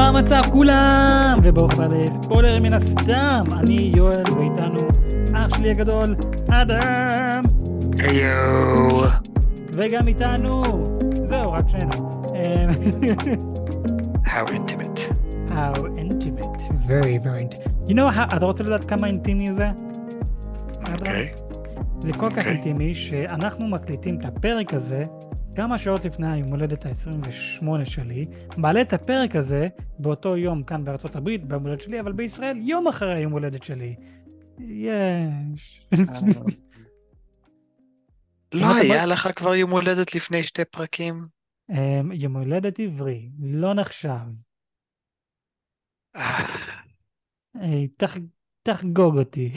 מה המצב כולם? וברוך הבא לספוילרים מן הסתם. אני יואל ואיתנו אח שלי הגדול, אדם. היו. וגם איתנו, זהו, רק שנינו. אמ, How intimate. How intimate, very very intimate. You know how, אתה רוצה לדעת כמה אינטימי זה? אוקיי. זה כל כך אוקיי. אינטימי שאנחנו מקליטים את הפרק הזה כמה שעות לפני היום הולדת ה-28 שלי, מעלה את הפרק הזה באותו יום כאן בארצות הברית, ביום הולדת שלי, אבל בישראל יום אחרי היום הולדת שלי. יש. לא היה לך כבר יום הולדת לפני שתי פרקים? אמ, יום הולדת עברי, לא נחשב. אה, תחגוג אותי.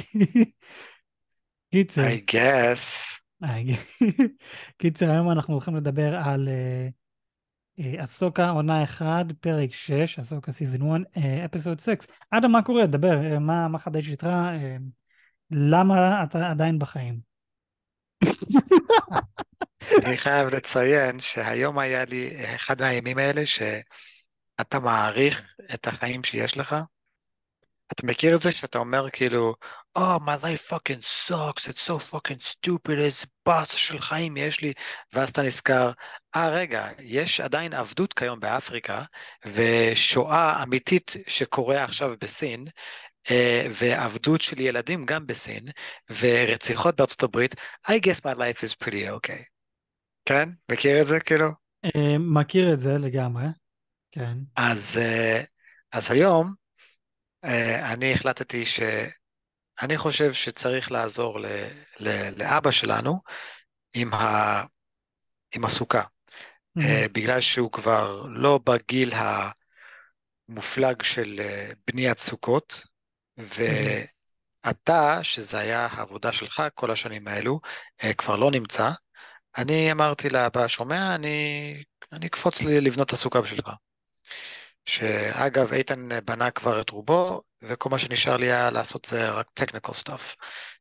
קיצר, I guess. קיצר, היום אנחנו הולכים לדבר על אה, אה, אסוקה עונה 1, פרק 6, אסוקה סיזון 1, אפיסוד 6. אדם, מה קורה? דבר, אה, מה מה חדש איתך? אה, למה אתה עדיין בחיים? אני חייב לציין שהיום היה לי אחד מהימים האלה שאתה מעריך את החיים שיש לך. אתה מכיר את זה שאתה אומר כאילו, Oh, my life fucking sucks, it's so fucking stupid, איזה באסה של חיים יש לי, ואז אתה נזכר, אה רגע, יש עדיין עבדות כיום באפריקה, ושואה אמיתית שקורה עכשיו בסין, אה, ועבדות של ילדים גם בסין, ורציחות בארצות הברית, I guess my life is pretty okay. כן? מכיר את זה כאילו? אה, מכיר את זה לגמרי, כן. אז, אה, אז היום אני החלטתי שאני חושב שצריך לעזור ל, ל, לאבא שלנו עם, ה, עם הסוכה, אה, בגלל שהוא כבר לא בגיל המופלג של אה, בניית סוכות, ואתה, שזה היה העבודה שלך כל השנים האלו, אה, כבר לא נמצא. אני אמרתי לאבא, שומע, אני, אני אקפוץ לי לבנות את הסוכה בשבילך. שאגב, איתן בנה כבר את רובו, וכל מה שנשאר לי היה לעשות זה רק technical stuff,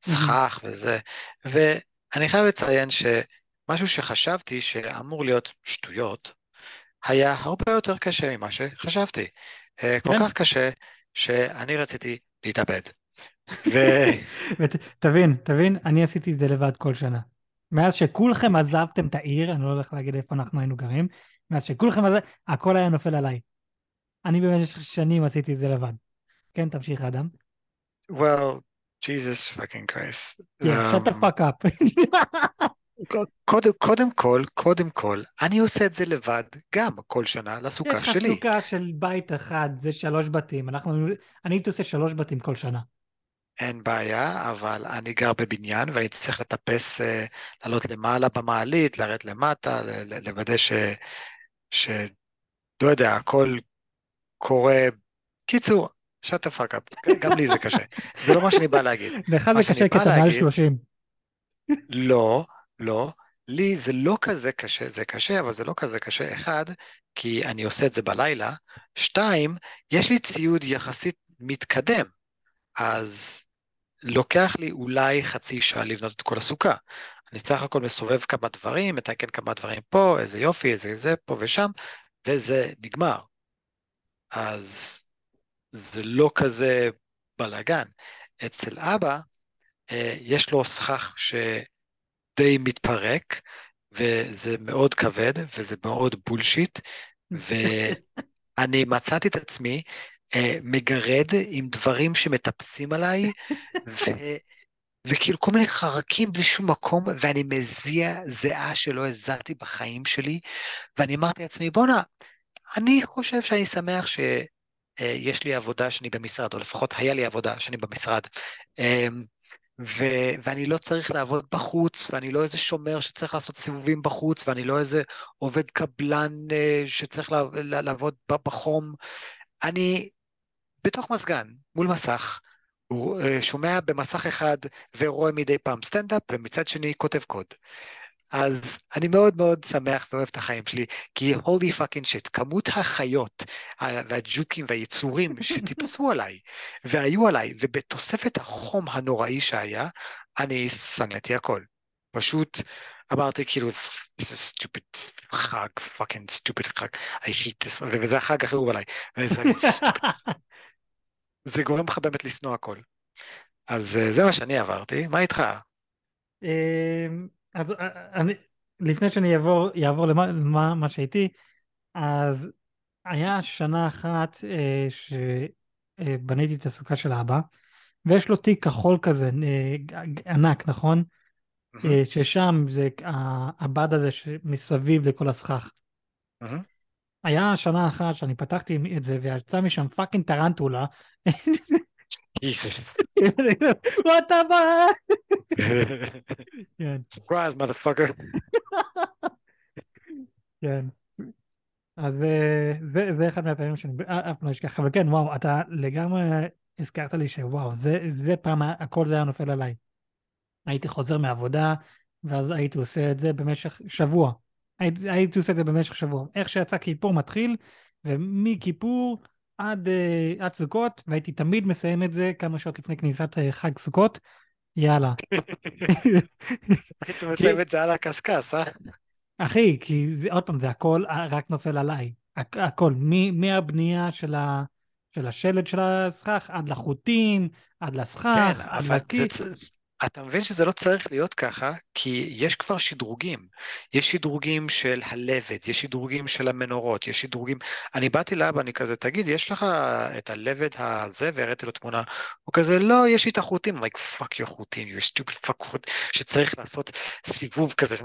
סכך וזה. ואני חייב לציין שמשהו שחשבתי שאמור להיות שטויות, היה הרבה יותר קשה ממה שחשבתי. אה, כל כן. כך קשה, שאני רציתי להתאבד. ו... ותבין, תבין, אני עשיתי את זה לבד כל שנה. מאז שכולכם עזבתם את העיר, אני לא הולך להגיד איפה אנחנו היינו גרים, מאז שכולכם עזב, הכל היה נופל עליי. אני במשך שנים עשיתי את זה לבד. כן, תמשיך אדם. well, Jesus fucking Christ. Yeah, shut the Um, fuck up. קודם, קודם כל, קודם כל, אני עושה את זה לבד גם כל שנה יש לסוכה לך שלי. סוכה של בית אחד, זה שלוש בתים. אנחנו, אני הייתי עושה שלוש בתים כל שנה. אין בעיה, אבל אני גר בבניין ואני צריך לטפס, אה, לעלות למעלה במעלית, לרדת למטה, לוודא ש... ש... לא יודע, הכל קורה... קיצור, shut the fuck up, גם לי זה קשה. זה לא מה שאני בא להגיד. לך זה קשה כי אתה מעל להגיד- 30. לא, לא. לי זה לא כזה קשה, זה קשה, אבל זה לא כזה קשה. אחד, כי אני עושה את זה בלילה. שתיים, יש לי ציוד יחסית מתקדם, אז לוקח לי אולי חצי שעה לבנות את כל הסוכה. אני סך הכל מסובב כמה דברים, מתקן כמה דברים פה, איזה יופי, איזה זה, פה ושם, וזה נגמר. אז זה לא כזה בלאגן. אצל אבא, אה, יש לו סכך שדי מתפרק, וזה מאוד כבד, וזה מאוד בולשיט, ואני מצאתי את עצמי אה, מגרד עם דברים שמטפסים עליי, ו... וכאילו כל מיני חרקים בלי שום מקום, ואני מזיע זיעה שלא הזעתי בחיים שלי, ואני אמרתי לעצמי, בואנה, אני חושב שאני שמח שיש לי עבודה שאני במשרד, או לפחות היה לי עבודה שאני במשרד. אמ, ו- ואני לא צריך לעבוד בחוץ, ואני לא איזה שומר שצריך לעשות סיבובים בחוץ, ואני לא איזה עובד קבלן אה, שצריך לעב- לעבוד בחום. אני בתוך מזגן, מול מסך, אה, שומע במסך אחד ורואה מדי פעם סטנדאפ, ומצד שני כותב קוד. אז אני מאוד מאוד שמח ואוהב את החיים שלי, כי holy fucking shit, כמות החיות והג'וקים והיצורים שטיפסו עליי והיו עליי, ובתוספת החום הנוראי שהיה, אני שנאתי הכל. פשוט אמרתי כאילו, this is stupid חג, fucking stupid חג, I hate this, וזה החג הכי אהוב עליי. זה גורם לך באמת לשנוא הכל. אז אה, זה מה שאני עברתי, מה איתך? אז אה, אני, לפני שאני אעבור, אעבור למה למה- מה שהייתי, אז היה שנה אחת אה, שבניתי את הסוכה של אבא, ויש לו תיק כחול כזה, אה, ענק, נכון? אה, ששם זה הבד הזה שמסביב לכל הסכך. היה שנה אחת שאני פתחתי את זה ויצא משם fucking טרנטולה. Jesus. וואט הבא? כן, surprise motherfucker. כן. אז אה, זה, זה אחד מהפעמים שאני אה, אף פעם לא אשכח, אבל כן, וואו, אתה לגמרי הזכרת לי שוואו, זה, זה פעם, הכל זה היה נופל עליי. הייתי חוזר מעבודה, ואז הייתי עושה את זה במשך שבוע. הייתי, הייתי עושה את זה במשך שבוע. איך שיצא כיפור מתחיל, ומכיפור עד, אה, עד סוכות, והייתי תמיד מסיים את זה כמה שעות לפני כניסת אה, חג סוכות. יאללה. היית מסיים את זה על הקשקש, אה? אחי, כי זה, עוד פעם, זה הכל אה, רק נופל עליי. הכ- הכל, מ- מהבנייה של, ה, של השלד של הסכך, עד לחוטים, עד לסכך, כן, עד אבל זה, אתה מבין שזה לא צריך להיות ככה, כי יש כבר שדרוגים. יש שדרוגים של הלבד, יש שדרוגים של המנורות, יש שדרוגים... אני באתי לאבא, אני כזה, תגיד, יש לך את הלבד הזה, והראיתי לו תמונה. הוא כזה, לא, יש לי את החוטים. Like, fuck your חוטים, you're stupid fuck חוט, שצריך לעשות סיבוב כזה,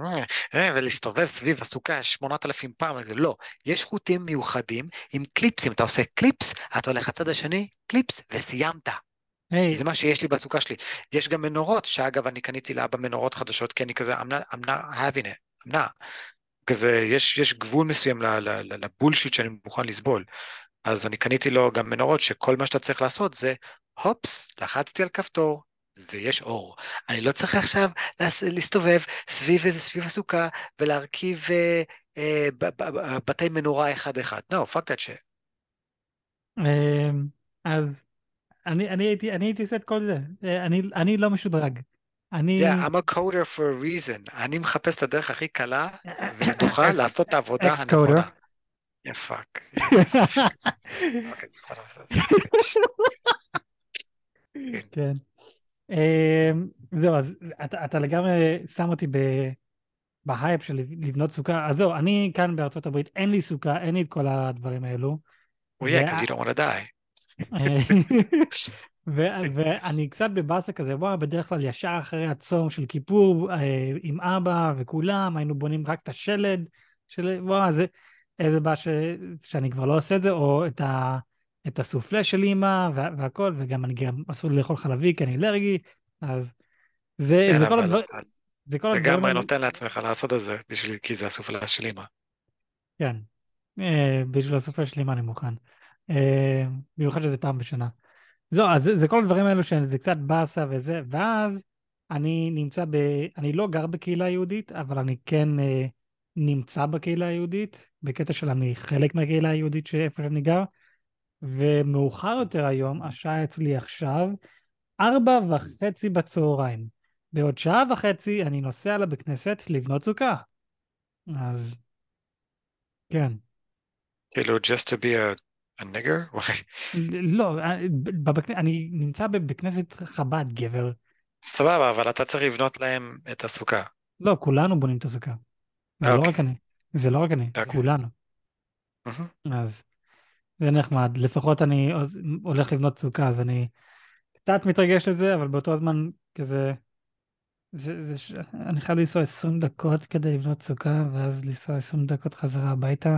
אה, ולהסתובב סביב הסוכה 8,000 פעם. כזה, לא, יש חוטים מיוחדים עם קליפסים. אתה עושה קליפס, אתה הולך לצד השני, קליפס, וסיימת. היי, זה מה שיש לי בסוכה שלי. יש גם מנורות, שאגב, אני קניתי לאבא מנורות חדשות, כי אני כזה, I'm not, I'm not having it, I'm not. כזה, יש, יש גבול מסוים לבולשיט שאני מוכן לסבול. אז אני קניתי לו גם מנורות, שכל מה שאתה צריך לעשות זה, הופס, לחצתי על כפתור, ויש אור. אני לא צריך עכשיו להסתובב סביב איזה, סביב הסוכה, ולהרכיב אה, אה, בתי מנורה אחד-אחד. No, fuck that shit. אמ, אז אני, אני, הייתי, אני הייתי עושה את כל זה. אה, אני, אני לא משודרג. אני... Yeah, I'm a coder for a reason. אני מחפש את הדרך הכי קלה ובטוחה לעשות את העבודה. הנכונה. Of a- כן. אמ, זהו, אז אתה, לגמרי שם אותי בהייפ של לבנות סוכה. אז זהו, אני כאן בארצות הברית, אין לי סוכה, אין לי את כל הדברים האלו. Well, yeah, because you don't want to die. ואני קצת בבאסה כזה, וואו, בדרך כלל ישר אחרי הצום של כיפור, אה, עם אבא וכולם, היינו בונים רק את השלד, של... וואו, זה, איזה בעיה ש... שאני כבר לא עושה את זה, או את, ה... את הסופלה של אימא וה... והכל, וגם אני גם אסור לאכול חלבי כי אני אלרגי, אז זה, כן, זה כל אבל הדבר... אתה זה כל הדברים לגמרי נותן לעצמך לעשות את זה, בשביל, כי זה הסופלה של אמא. כן, אה, בשביל הסופר שלי מה אני מוכן. במיוחד שזה פעם בשנה. זהו, אז זה, זה כל הדברים האלו שזה קצת באסה וזה, ואז אני נמצא ב... אני לא גר בקהילה יהודית, אבל אני כן אה, נמצא בקהילה היהודית, בקטע של אני חלק מהקהילה היהודית שאיפה שאני גר, ומאוחר יותר היום, השעה אצלי עכשיו, ארבע וחצי בצהריים. בעוד שעה וחצי אני נוסע לבית כנסת לבנות סוכה. אז כן. כאילו, just to be a, nigger? לא, בבק... אני נמצא בבית כנסת חב"ד, גבר. סבבה, אבל אתה צריך לבנות להם את הסוכה. לא, כולנו בונים את הסוכה. זה לא אוקיי. רק אני. זה לא רק אני, אוקיי. כולנו. אז זה נחמד. לפחות אני הולך לבנות סוכה, אז אני קצת מתרגש לזה, אבל באותו זמן כזה... זה, זה ש... אני חייב לנסוע 20 דקות כדי לבנות סוכה, ואז לנסוע 20 דקות חזרה הביתה.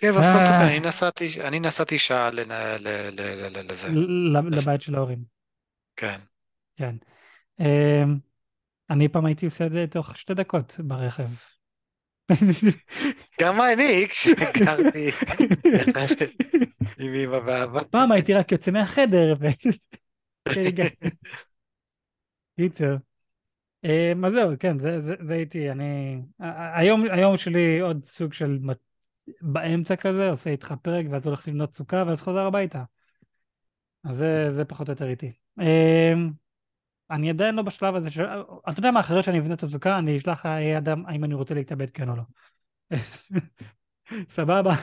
כן, אבל סתם. תדבר, אני נסעתי, אני נסעתי שעה לזה. לבית של ההורים. כן. כן. אמ, אני פעם הייתי עושה את זה תוך שתי דקות ברכב. גם אני, כשגרתי עם אמא ואבא. פעם הייתי רק יוצא מהחדר. קיצר. אמ, אז זהו, כן, זה, הייתי, אני... היום, שלי עוד סוג של באמצע כזה, עושה איתך פרק ואז הולך לבנות סוכה ואז חוזר הביתה. אז זה, זה פחות או יותר איתי. אמ, אני עדיין לא בשלב הזה, ש... אתה יודע מה, אחרי שאני אבנה את הסוכה, אני אשלח אה, אדם האם אני רוצה להתאבד כן או לא. סבבה?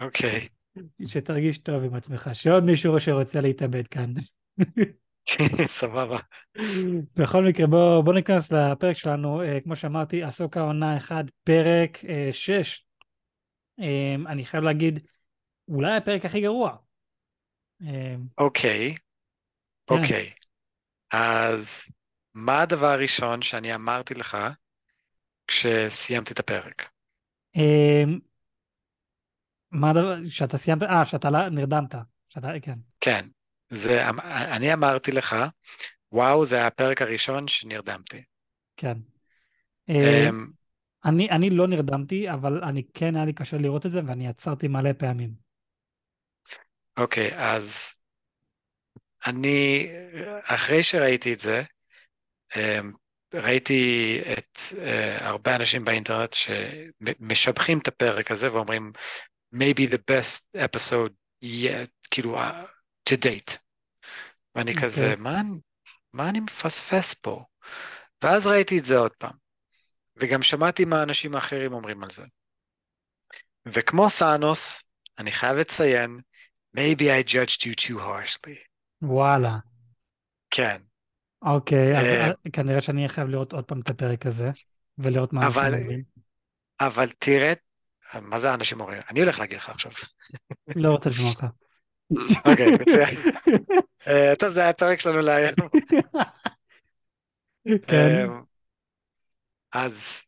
אוקיי. שתרגיש טוב עם עצמך, שעוד מישהו שרוצה להתאבד כאן. סבבה. בכל מקרה, בוא, בוא ניכנס לפרק שלנו, uh, כמו שאמרתי, עסוקה עונה 1, פרק uh, 6. Um, אני חייב להגיד, אולי הפרק הכי גרוע. Um, אוקיי, כן. אוקיי. אז מה הדבר הראשון שאני אמרתי לך כשסיימתי את הפרק? Um, מה הדבר, שאתה סיימת, אה, שאתה נרדמת, שאתה, כן. כן, זה, אני אמרתי לך, וואו, זה הפרק הראשון שנרדמתי. כן. אני, אני לא נרדמתי, אבל אני כן, היה לי קשה לראות את זה, ואני עצרתי מלא פעמים. אוקיי, okay, אז אני, אחרי שראיתי את זה, אמ, ראיתי את uh, הרבה אנשים באינטרנט שמשבחים את הפרק הזה ואומרים, maybe the best episode yet, כאילו, to date. ואני okay. אוקיי. כזה, מה, מה אני מפספס פה? ואז ראיתי את זה עוד פעם, וגם שמעתי מה האנשים האחרים אומרים על זה. וכמו תאנוס, אני חייב לציין, maybe I judged you too harshly. וואלה. כן. אוקיי, אז אה, כנראה שאני חייב לראות עוד פעם את הפרק הזה, ולראות מה אנשים אומרים. אבל תראה, מה זה האנשים אומרים? אני הולך להגיד לך עכשיו. לא רוצה לשמוע אותך. אוקיי, מצוין. אה, טוב, זה היה הפרק שלנו להיום. כן. אמ, אז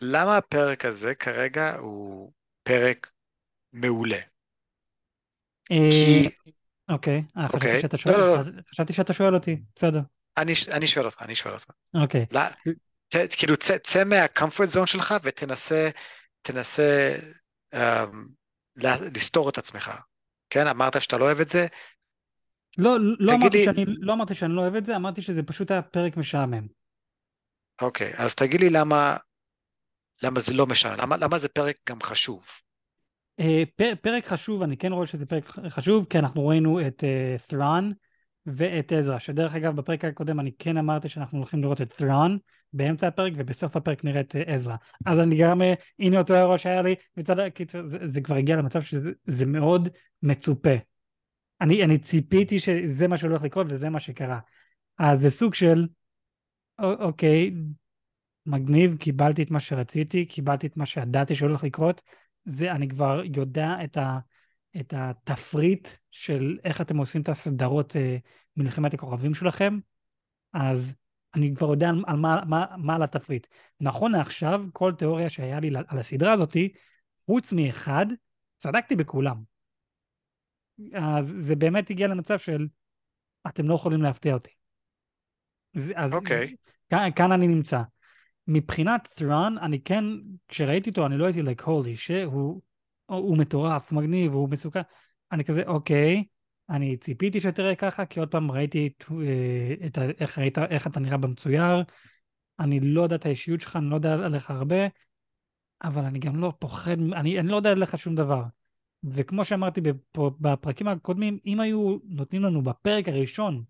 למה הפרק הזה כרגע הוא פרק מעולה? כי אוקיי, חשבתי. שאתה שואל, אותי, בסדר. אני, שואל אותך, אני שואל אותך. אוקיי. כאילו, צא, מהcomfort zone שלך ותנסה, תנסה um, לסתור את עצמך. כן, אמרת שאתה לא אוהב את זה? לא, לא אמרתי, לי... שאני, לא אמרתי שאני לא אוהב את זה, אמרתי שזה פשוט היה פרק משעמם. אוקיי, אז תגיד לי למה, למה זה לא משעמם, למה, למה זה פרק גם חשוב? אה, פרק חשוב, אני כן רואה שזה פרק חשוב, כי אנחנו ראינו את ת'ראן ואת עזרא, שדרך אגב בפרק הקודם אני כן אמרתי שאנחנו הולכים לראות את ת'ראן באמצע הפרק, ובסוף הפרק נראה את עזרא. אז אני גם, אה, הנה אותו אירוע שהיה לי, מצד קיצור, זה, זה כבר הגיע למצב שזה מאוד מצופה. אני, אני ציפיתי שזה מה שהולך לקרות וזה מה שקרה. אז זה סוג של, אוקיי, מגניב, קיבלתי את מה שרציתי, קיבלתי את מה שידעתי שהולך לקרות, זה, אני כבר יודע את, ה, את התפריט של איך אתם עושים את הסדרות אה, מלחמת הכוכבים שלכם, אז אני כבר יודע על, על מה, מה, מה על התפריט. נכון לעכשיו, כל תיאוריה שהיה לי על הסדרה הזאתי, חוץ מאחד, צדקתי בכולם. אז זה באמת הגיע למצב של, אתם לא יכולים להפתיע אותי. אז אוקיי. כאן, כאן אני נמצא. מבחינת ת'ראן, אני כן, כשראיתי אותו, אני לא הייתי like, holy שהוא הוא מטורף, הוא מגניב, הוא מסוכן. אני כזה, אוקיי, אני ציפיתי שתראה ככה, כי עוד פעם ראיתי את, אה, את, איך, ראית, איך אתה נראה במצויר, אני לא יודע את האישיות שלך, אני לא יודע עליך הרבה, אבל אני גם לא פוחד, אני, אני לא יודע עליך שום דבר. וכמו שאמרתי בפרקים הקודמים, אם היו נותנים לנו בפרק הראשון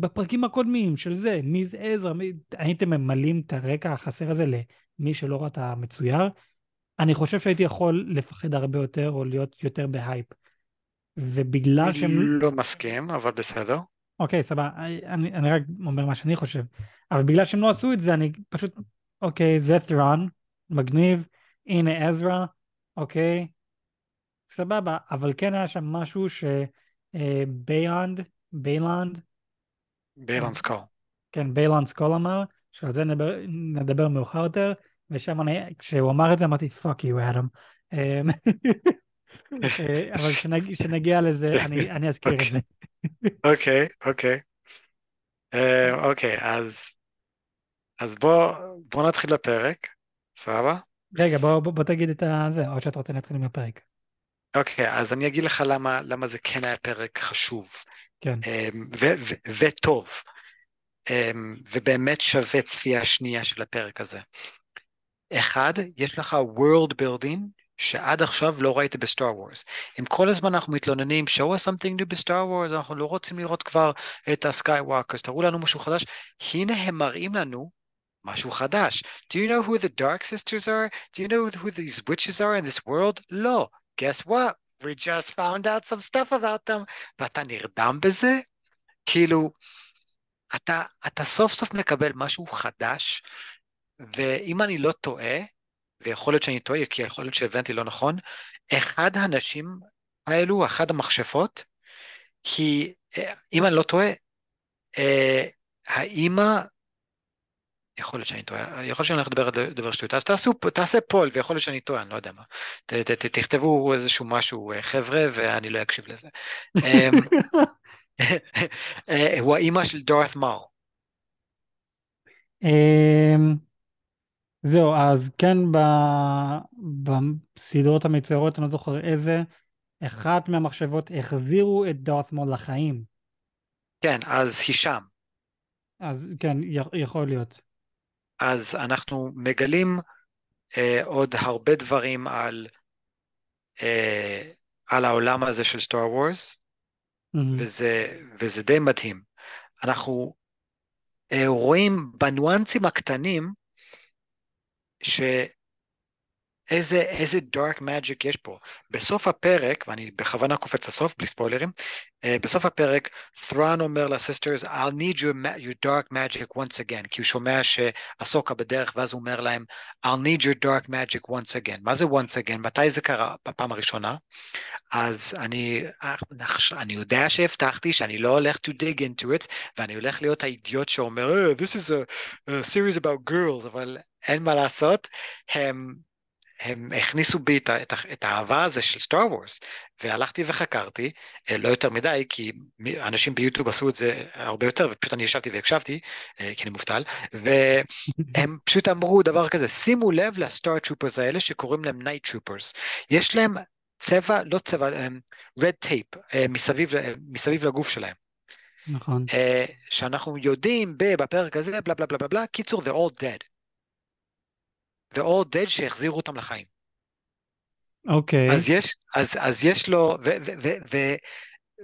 בפרקים הקודמים של זה, מי זה עזרא. הייתם ממלאים את הרקע החסר הזה למי שלא ראה את המצויר, אני חושב שהייתי יכול לפחד הרבה יותר או להיות יותר בהייפ. ובגלל שהם... לא מסכים, אבל בסדר. אוקיי, סבבה, אני, אני רק אומר מה שאני חושב. אבל בגלל שהם לא עשו את זה, אני פשוט, אוקיי, זה ת'ראן, מגניב, הנה עזרא, אוקיי, סבבה, אבל כן היה שם משהו שביילן, ביילן, ביילן סקול. כן, ביילן סקול אמר, שעל זה נדבר, נדבר מאוחר יותר, ושם אני, כשהוא אמר את זה אמרתי, fuck you אדם. אבל כשנגיע לזה, אני, אני אזכיר את זה. אוקיי, אוקיי. אה, אוקיי, אז, אז בוא, בוא נתחיל לפרק, סבבה? רגע, בוא, בוא, בוא תגיד את זה, או שאתה רוצה להתחיל עם הפרק. אוקיי, אז אני אגיד לך למה, למה זה כן היה פרק חשוב. כן. אמ, וטוב, אמ, ובאמת שווה צפייה שנייה של הפרק הזה. אחד, יש לך World Building שעד עכשיו לא ראיתי ב Star Wars. אם כל הזמן אנחנו מתלוננים, show us something new ב Star Wars, אנחנו לא רוצים לראות כבר את ה Skywalkers, תראו לנו משהו חדש, הנה הם מראים לנו משהו חדש. Do you know who the Dark Sisters are? Do you know who these witches are in this world? לא. Guess what? We just found out some stuff about them. ואתה נרדם בזה? כאילו, אתה, אתה סוף סוף מקבל משהו חדש, ואם אני לא טועה, ויכול להיות שאני טועה, כי יכול להיות שהבנתי לא נכון, אחד האנשים האלו, אחת המכשפות, היא, אם אני לא טועה, אה, האימא, יכול להיות שאני טועה, יכול להיות שאני הולך לדבר, לדבר שטויות, אז תעשו, תעשה פול, ויכול להיות שאני טועה, אני לא יודע מה. ת, ת, ת, תכתבו איזשהו משהו, אה, חבר'ה, ואני לא אקשיב לזה. אמ, אה, הוא האימא של דורת מר. אמ, זהו, אז כן, בסדרות המצוירות, אני לא זוכר איזה, אחת מהמחשבות החזירו את דארת מול לחיים. כן, אז היא שם. אז כן, יכול להיות. אז אנחנו מגלים אה, עוד הרבה דברים על, אה, על העולם הזה של סטאר וורס, mm-hmm. וזה, וזה די מדהים. אנחנו אה, רואים בניואנסים הקטנים, שאיזה איזה דארק מג'יק יש פה. בסוף הפרק, ואני בכוונה קופץ לסוף, בלי ספוילרים, uh, בסוף הפרק, ת'ראן אומר לסיסטרס, I'll need your, your dark magic once again, כי הוא שומע שאסוקה בדרך, ואז הוא אומר להם, I'll need your dark magic once again. מה זה once again? מתי זה קרה בפעם הראשונה? אז אני, אני יודע שהבטחתי שאני לא הולך to dig into it, ואני הולך להיות האידיוט שאומר, oh, this is a, a series about girls, אבל אין מה לעשות, הם, הם הכניסו בי את, את, את האהבה הזה של סטאר וורס, והלכתי וחקרתי, אה, לא יותר מדי, כי אנשים ביוטיוב עשו את זה הרבה יותר, ופשוט אני ישבתי והקשבתי, אה, כי אני מובטל, והם פשוט אמרו דבר כזה, שימו לב ל star troopers האלה שקוראים להם night troopers, יש להם צבע, לא צבע, red אה, טייפ, מסביב, מסביב לגוף שלהם. נכון. שאנחנו יודעים בפרק הזה, בלה בלה בלה בלה, קיצור, they're all dead. The Dead שהחזירו אותם לחיים. אוקיי. Okay. אז יש, אז, אז יש לו, ו, ו, ו, ו,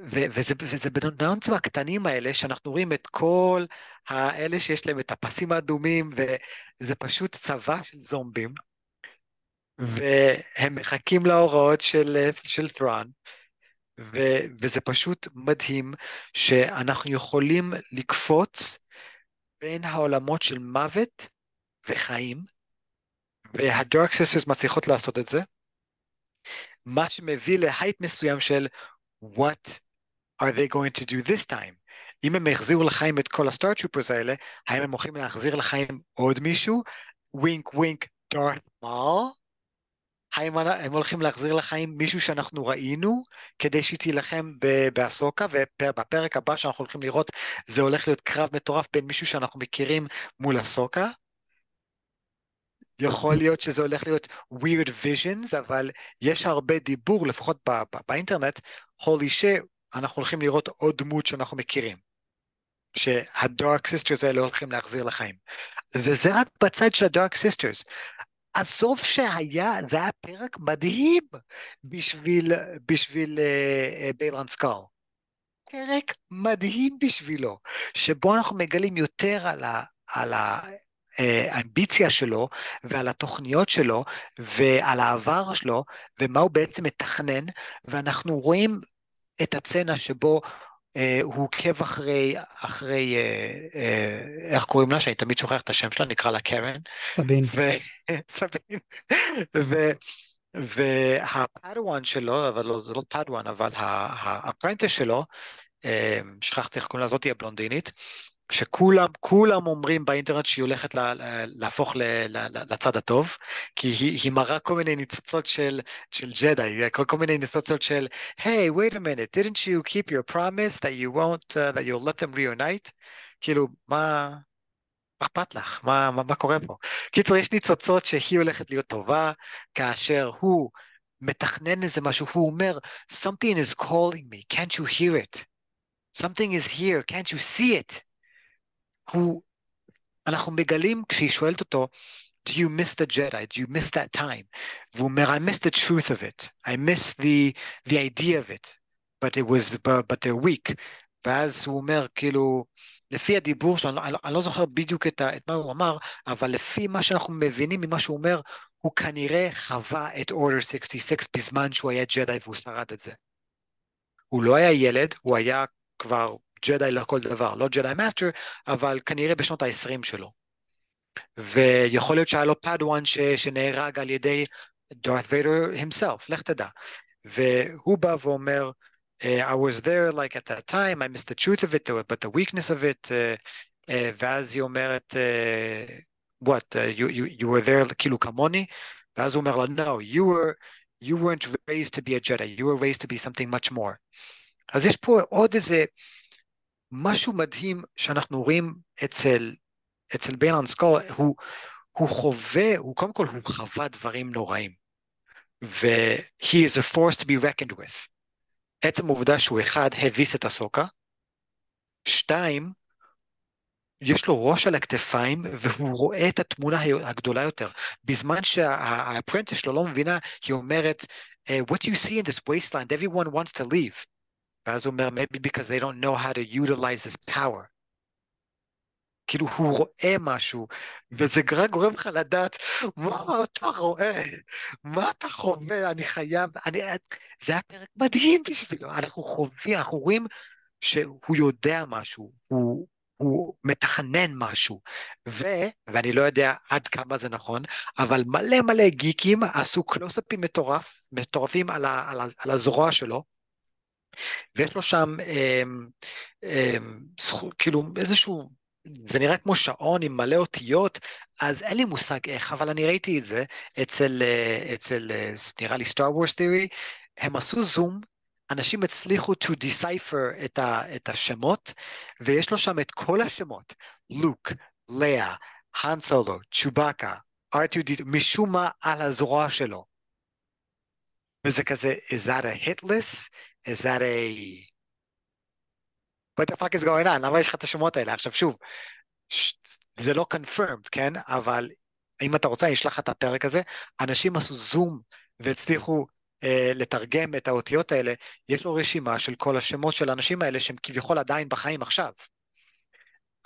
ו, וזה, וזה בניואנסים הקטנים האלה, שאנחנו רואים את כל האלה שיש להם את הפסים האדומים, וזה פשוט צבא של זומבים, והם מחכים להוראות של, של ת'ראן, ו, וזה פשוט מדהים שאנחנו יכולים לקפוץ בין העולמות של מוות וחיים, וה-dark sisters מצליחות לעשות את זה, מה שמביא ל-hype מסוים של what are they going to do this time? אם הם החזירו לחיים את כל ה-storm troopers האלה, האם הם הולכים להחזיר לחיים עוד מישהו? wink wink דארת' מול? האם הם הולכים להחזיר לחיים מישהו שאנחנו ראינו כדי שהיא תילחם באסוקה ובפרק הבא שאנחנו הולכים לראות זה הולך להיות קרב מטורף בין מישהו שאנחנו מכירים מול אסוקה יכול להיות שזה הולך להיות weird visions, אבל יש הרבה דיבור, לפחות בא, בא, באינטרנט, holy shit, אנחנו הולכים לראות עוד דמות שאנחנו מכירים. שה-dark sisters האלה הולכים להחזיר לחיים. וזה רק בצד של ה-dark sisters. עזוב שהיה, זה היה פרק מדהים בשביל, בשביל ביילנד uh, סקאר. פרק מדהים בשבילו, שבו אנחנו מגלים יותר על ה... על ה האמביציה שלו ועל התוכניות שלו ועל העבר שלו ומה הוא בעצם מתכנן ואנחנו רואים את הצצנה שבו אה, הוא עוקב אחרי, אחרי אה, אה, איך קוראים לה, שאני תמיד שוכח את השם שלה, נקרא לה קרן. סבין. ו... סבין. ו... והפאדואן שלו, אבל לא, זה לא פאדואן, אבל הפרנטס שלו, אה, שכחתי איך קוראים לה זאתי הבלונדינית, שכולם, כולם אומרים באינטרנט שהיא הולכת לה, להפוך ל, ל, לצד הטוב, כי היא, היא מראה כל מיני ניצוצות של, של ג'די, כל, כל מיני ניצוצות של, hey, wait a minute, didn't you keep your promise that you won't, uh, that you'll let them reunite? כאילו, מה... אכפת לך? מה, מה, מה קורה פה? קיצור, יש ניצוצות שהיא הולכת להיות טובה, כאשר הוא מתכנן איזה משהו, הוא אומר, something is calling me, can't you hear it? Something is here, can't you see it? הוא, אנחנו מגלים כשהיא שואלת אותו, do you miss the Jedi? Do you miss that time? והוא אומר, I miss the truth of it. I miss the, the idea of it. But it was, but, but they're weak. ואז הוא אומר, כאילו, לפי הדיבור שלו, אני, אני לא זוכר בדיוק את, את מה הוא אמר, אבל לפי מה שאנחנו מבינים ממה שהוא אומר, הוא כנראה חווה את Order 66 בזמן שהוא היה ג'די והוא שרד את זה. הוא לא היה ילד, הוא היה כבר ג'די לכל דבר, לא ג'די master, אבל כנראה בשנות ה-20 שלו. ויכול להיות שהיה לו פאדואן ש, שנהרג על ידי דארת ויידר himself, לך תדע. והוא בא ואומר, uh, I was there like at that time, I missed the truth of it, but the weakness of it, uh, uh, ואז היא אומרת, uh, what, uh, you, you, you were there כאילו כמוני, ואז הוא אומר לה, no, you were, you weren't raised to be a Jedi, you were raised to be something much more. אז יש פה עוד איזה משהו מדהים שאנחנו רואים אצל, אצל ביילן סקול, הוא, הוא חווה, הוא קודם כל הוא חווה דברים נוראים. ו-he is a force to be reckoned with. עצם העובדה שהוא אחד, הביס את אסוקה, שתיים, יש לו ראש על הכתפיים והוא רואה את התמונה הגדולה יותר. בזמן שה-apprentice שלו לא מבינה, היא אומרת, what you see in this wasteland, everyone wants to leave. ואז הוא אומר, maybe because they don't know how to utilize this power. כאילו הוא רואה משהו, וזה רק גורם לך לדעת, מה אתה רואה? מה אתה חווה? אני חייב, אני, זה היה פרק מדהים בשבילו, אנחנו חווים, אנחנו רואים שהוא יודע משהו, הוא, הוא מתכנן משהו, ו, ואני לא יודע עד כמה זה נכון, אבל מלא מלא גיקים עשו קלוסאפים מטורף, מטורפים על, ה, על, ה, על הזרוע שלו, ויש לו שם אה, אה, כאילו איזשהו, זה נראה כמו שעון עם מלא אותיות, אז אין לי מושג איך, אבל אני ראיתי את זה אצל, אה, אצל נראה לי Star Wars Theory, הם עשו זום, אנשים הצליחו to decipher את, ה, את השמות, ויש לו שם את כל השמות, לוק, לאה, האן סולו, צ'ובאקה, R2D, משום מה על הזרוע שלו. וזה כזה, is that a hit list? Is that a... what the fuck is going on? למה יש לך את השמות האלה? עכשיו שוב, ש... זה לא confirmed, כן? אבל אם אתה רוצה, אני אשלח לך את הפרק הזה. אנשים עשו זום והצליחו אה, לתרגם את האותיות האלה. יש לו רשימה של כל השמות של האנשים האלה שהם כביכול עדיין בחיים עכשיו.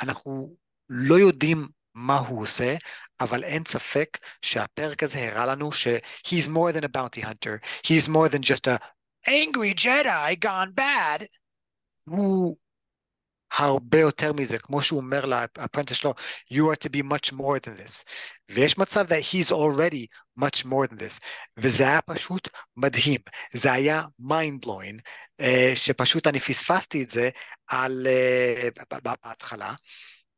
אנחנו לא יודעים מה הוא עושה, אבל אין ספק שהפרק הזה הראה לנו ש-he's more than a bounty hunter, he's more than just a angry Jedi gone bad, הוא הרבה יותר מזה, כמו שהוא אומר לאפרנטס שלו, you are to be much more than this. ויש מצב that he's already much more than this. וזה היה פשוט מדהים. זה היה mind blowing, uh, שפשוט אני פספסתי את זה על, uh, בהתחלה.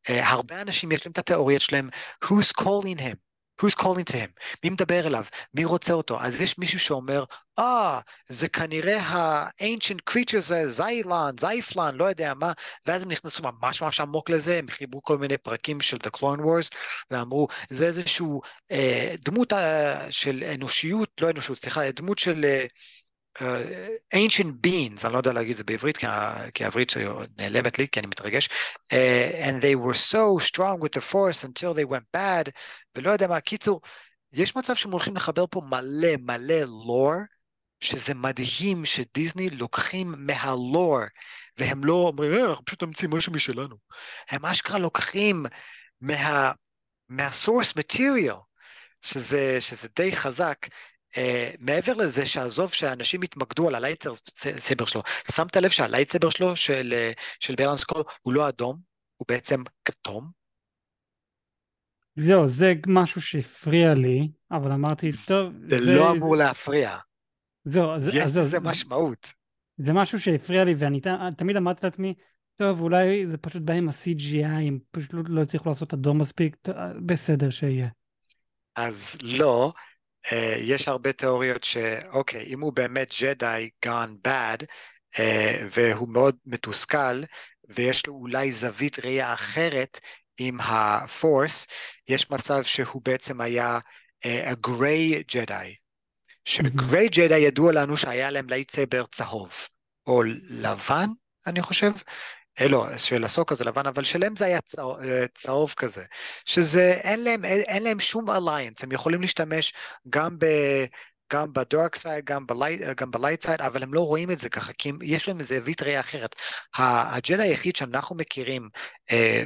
Uh, הרבה אנשים יש להם את התיאוריות שלהם, who's calling him? Who's calling to him? מי מדבר אליו? מי רוצה אותו? אז יש מישהו שאומר, אה, ah, זה כנראה ה-ancient creatures, זיילן, זייפלן, לא יודע מה, ואז הם נכנסו ממש ממש עמוק לזה, הם חיברו כל מיני פרקים של The Clone Wars, ואמרו, זה איזשהו אה, דמות אה, של אנושיות, לא אנושיות, סליחה, דמות של... אה, ancient beings, אני לא יודע להגיד את זה בעברית, כי, כי העברית נעלמת לי, כי אני מתרגש, uh, and they were so strong with the force until they went bad, ולא יודע מה, קיצור, יש מצב שהם הולכים לחבר פה מלא מלא לור, שזה מדהים שדיסני לוקחים מהלור, והם לא אומרים, אה, אנחנו פשוט נמציא משהו משלנו. הם אשכרה לוקחים מה, מהסורס מטריאל, שזה, שזה די חזק, Uh, מעבר לזה שעזוב שאנשים התמקדו על הלייטסבר שלו, שמת לב שהלייטסבר שלו של, אה, של ברלנס קול הוא לא אדום, הוא בעצם כתום? זהו, זה משהו שהפריע לי, אבל אמרתי, טוב... זה, זה לא אמור זה... להפריע. זהו, זה, יש לזה משמעות. זה משהו שהפריע לי, ואני תמיד אמרתי לעצמי, טוב, אולי זה פשוט בא עם ה-CGI, הם פשוט לא, לא הצליחו לעשות אדום מספיק, בסדר שיהיה. אז לא, uh, יש הרבה תיאוריות שאוקיי, אם הוא באמת ג'די gone bad, uh, והוא מאוד מתוסכל, ויש לו אולי זווית ראייה אחרת עם ה-force, יש מצב שהוא בעצם היה uh, a gray ג'די. ש-gray ג'די ידוע לנו שהיה להם lightsaber צהוב, או לבן, אני חושב, לא, של אסוקה זה לבן, אבל שלהם זה היה צהוב, צהוב כזה, שזה, אין להם, אין להם שום alliance, הם יכולים להשתמש גם ב... גם ב-dark side, גם ב-light side, אבל הם לא רואים את זה ככה, כי יש להם איזה זווית ראייה אחרת. הג'די היחיד שאנחנו מכירים, אה,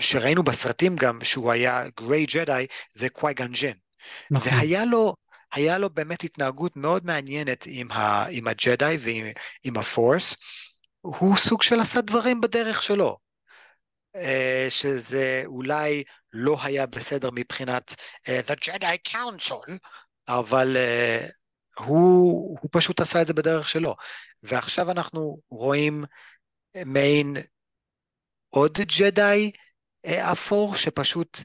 שראינו בסרטים גם שהוא היה gray ג'די, זה קוואי גון ג'ין. נכון. והיה לו, היה לו באמת התנהגות מאוד מעניינת עם, ה, עם הג'די ועם ה-force. הוא סוג של עשה דברים בדרך שלו. אה, שזה אולי לא היה בסדר מבחינת uh, The Jedi Council, אבל uh, הוא, הוא פשוט עשה את זה בדרך שלו. ועכשיו אנחנו רואים מעין עוד ג'די אה, אפור שפשוט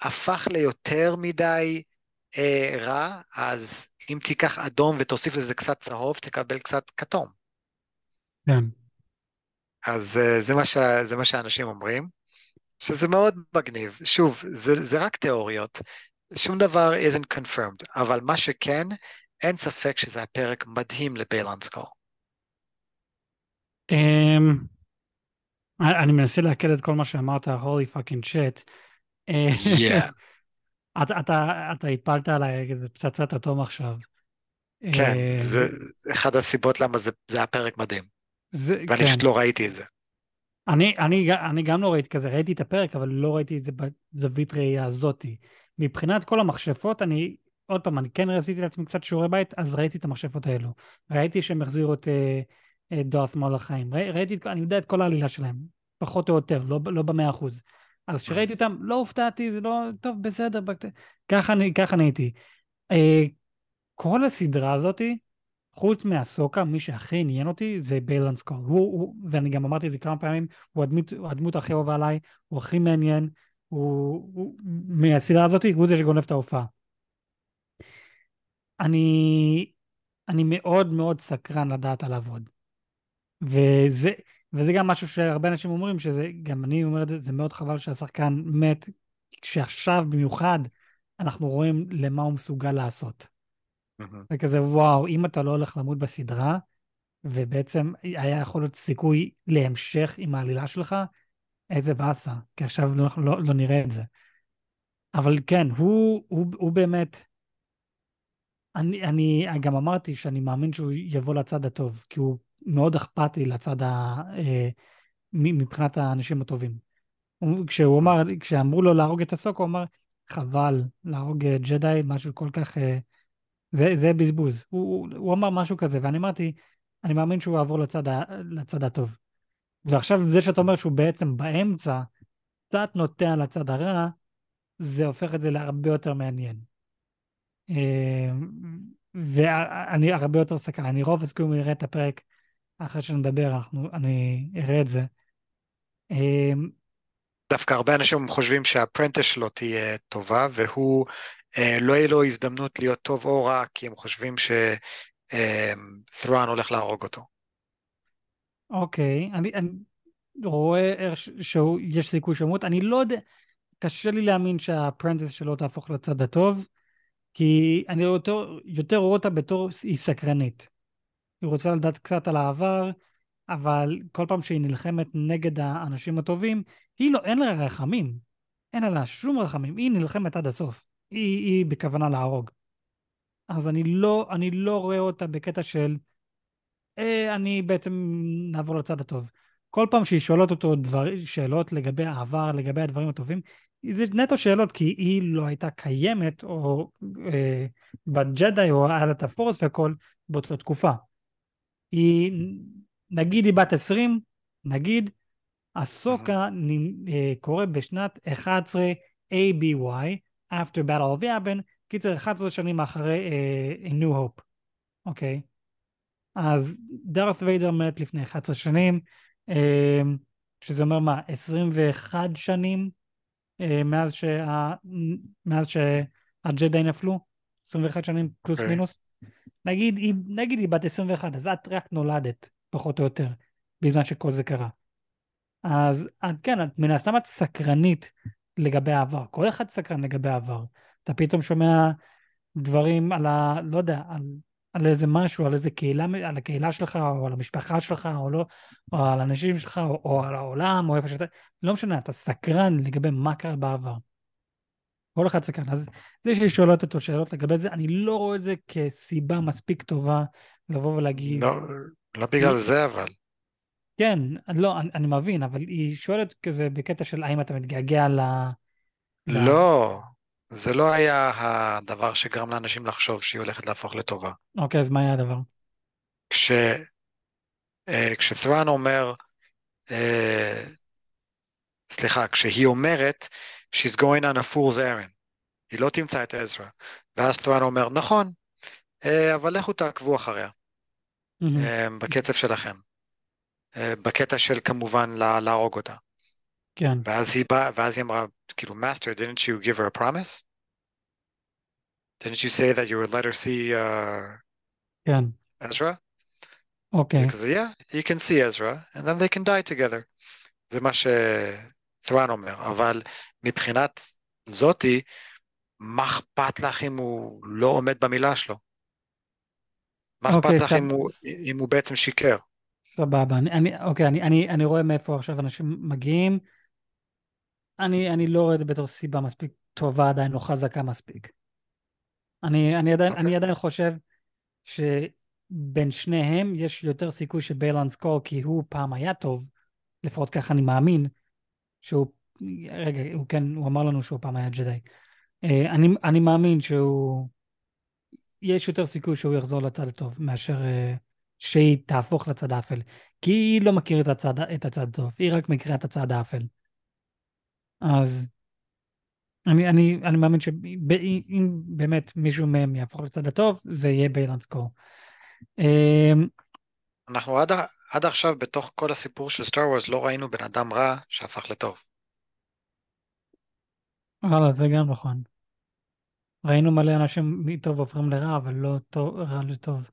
הפך ליותר מדי אה, רע, אז אם תיקח אדום ותוסיף לזה קצת צהוב, תקבל קצת כתום. כן. אז אה, זה, מה ש, זה מה שאנשים אומרים, שזה מאוד מגניב. שוב, זה, זה רק תיאוריות, שום דבר isn't confirmed, אבל מה שכן, אין ספק שזה הפרק מדהים לביילנסקור. Um, אני מנסה לעכל את כל מה שאמרת, holy fucking shit. Yeah. אתה, אתה, אתה הפלת עליי איזה פצצת אטום עכשיו. כן, uh, זה, אחד הסיבות למה זה, זה היה פרק מדהים. זה, ואני כן. פשוט לא ראיתי את זה. אני, אני, אני גם לא ראיתי כזה, ראיתי את הפרק, אבל לא ראיתי את זה בזווית ראייה הזאתי. מבחינת כל המכשפות, אני, עוד פעם, אני כן רציתי לעצמי קצת שיעורי בית, אז ראיתי את המכשפות האלו. ראיתי שהם החזירו את uh, דואס מול החיים. ראי, ראיתי, אני יודע את כל העלילה שלהם, פחות או יותר, לא, לא במאה אחוז. אז כשראיתי אותם, לא הופתעתי, זה לא, טוב, בסדר, בת... ככה אני, ככה אני הייתי. Uh, כל הסדרה הזאתי, חוץ מהסוקה, מי שהכי עניין אותי זה ביילנס קול. הוא, הוא, ואני גם אמרתי את זה כמה פעמים, הוא הדמות, הוא הדמות הכי אוהבה עליי, הוא הכי מעניין, הוא, הוא מהסדרה הזאת, הוא זה שגונב את ההופעה. אני, אני מאוד מאוד סקרן לדעת עליו עוד. וזה, וזה גם משהו שהרבה אנשים אומרים, שזה, גם אני אומר את זה, זה מאוד חבל שהשחקן מת, כשעכשיו במיוחד אנחנו רואים למה הוא מסוגל לעשות. זה כזה, וואו, אם אתה לא הולך למות בסדרה, ובעצם היה יכול להיות סיכוי להמשך עם העלילה שלך, איזה באסה, כי עכשיו אנחנו לא, לא נראה את זה. אבל כן, הוא, הוא, הוא באמת, אני, אני גם אמרתי שאני מאמין שהוא יבוא לצד הטוב, כי הוא מאוד אכפתי לצד ה... אה, מבחינת האנשים הטובים. כשהוא אמר, כשאמרו לו להרוג את הסוק, הוא אמר, חבל להרוג ג'די, משהו כל כך... אה, זה, זה בזבוז. הוא, הוא אמר משהו כזה, ואני אמרתי, אני מאמין שהוא יעבור לצד, ה, לצד הטוב. ועכשיו זה שאתה אומר שהוא בעצם באמצע, קצת נוטה על הצד הרע, זה הופך את זה להרבה יותר מעניין. אה, ואני הרבה יותר סקרן, אני רוב הסיכויים אראה את הפרק אחרי שנדבר, אנחנו, אני אראה את זה. אה, דווקא הרבה אנשים חושבים שהפרנטס שלו תהיה טובה, והוא, לא יהיה לו הזדמנות להיות טוב או רע, כי הם חושבים שת'רואן הולך להרוג אותו. אוקיי, אני, אני רואה שיש סיכוי שמות, אני לא יודע, קשה לי להאמין שהפרנטס שלו תהפוך לצד הטוב, כי אני יותר, יותר רואה אותה בתור היא סקרנית. היא רוצה לדעת קצת על העבר, אבל כל פעם שהיא נלחמת נגד האנשים הטובים, היא לא, אין לה רחמים. אין לה שום רחמים, היא נלחמת עד הסוף. היא, היא בכוונה להרוג. אז אני לא, אני לא רואה אותה בקטע של אה, אני בעצם נעבור לצד הטוב. כל פעם שהיא שואלת אותו דבר, שאלות לגבי העבר, לגבי הדברים הטובים, זה נטו שאלות, כי היא לא הייתה קיימת, או אה, בג'די, או על הפורס והכל, באותה תקופה. היא, נגיד היא בת 20, נגיד, הסוקה אה, קורה בשנת 11 ABY, after battle of Yabin, קיצר 11 שנים אחרי אה, New Hope, אוקיי? Okay. אז דארת ויידר מת לפני 11 שנים, אה, שזה אומר מה, 21 שנים אה, מאז, שה... מאז שהג'די נפלו? 21 שנים פלוס okay. אוקיי. מינוס? נגיד היא, נגיד היא בת 21, אז את רק נולדת, פחות או יותר, בזמן שכל זה קרה. אז את, כן, את מן הסתם את סקרנית לגבי העבר, כל אחד סקרן לגבי העבר. אתה פתאום שומע דברים על ה... לא יודע, על על איזה משהו, על איזה קהילה, על הקהילה שלך, או על המשפחה שלך, או לא, או על האנשים שלך, או, או על העולם, או איפה שאתה, לא משנה, אתה סקרן לגבי מה קרה בעבר. כל אחד סקרן. אז זה שיש לי שואלות אותו שאלות לגבי זה, אני לא רואה את זה כסיבה מספיק טובה לבוא ולהגיד... לא, לא בגלל זה אבל. כן, לא, אני, אני מבין, אבל היא שואלת כזה בקטע של האם אתה מתגעגע ל... לא, זה לא היה הדבר שגרם לאנשים לחשוב שהיא הולכת להפוך לטובה. אוקיי, אז מה היה הדבר? כש... אה, כשת'ראן אומר, אה, סליחה, כשהיא אומרת, She's going on a fool's errand. היא לא תמצא את עזרא. ואז ת'ראן אומר, נכון, אה, אבל לכו תעקבו אחריה, מהמם. בקצב שלכם. בקטע של כמובן להרוג אותה. כן, ואז היא באה, ואז היא אמרה, כאילו, Master, didn't you give her a promise? Didn't you say that you would let her see uh, כן, Ezra? אוקיי. Because yeah, you can see Ezra, and then they can die together. זה מה שת'ראן אומר, אבל מבחינת זאתי, מה אכפת לך אם הוא לא עומד במילה שלו? מה אוקיי, אכפת לך סב... אם הוא, אם הוא בעצם שיקר? סבבה. אני, אני, אוקיי, אני, אני, אני רואה מאיפה עכשיו אנשים מגיעים. אני, אני לא רואה את זה בתור סיבה מספיק טובה עדיין, לא חזקה מספיק. אני, אני, עדיין, אוקיי. אני עדיין חושב שבין שניהם יש יותר סיכוי שביילנס קור, כי הוא פעם היה טוב, לפחות ככה אני מאמין, שהוא, רגע, הוא כן, הוא אמר לנו שהוא פעם היה ג'די. אה, אני, אני מאמין שהוא, יש יותר סיכוי שהוא יחזור לצד הטוב מאשר אה, שהיא תהפוך לצד האפל. כי היא לא מכירה את הצד, את הצד הטוב, היא רק מכירה את הצד האפל. אז אני, אני, אני מאמין שאם באמת מישהו מהם יהפוך לצד הטוב, זה יהיה ביילנס קור. אמ, אנחנו עד, עד עכשיו בתוך כל הסיפור של סטאר וורס לא ראינו בן אדם רע שהפך לטוב. וואלה, זה גם נכון. ראינו מלא אנשים מטוב הופכים לרע, אבל לא טוב, רע לטוב.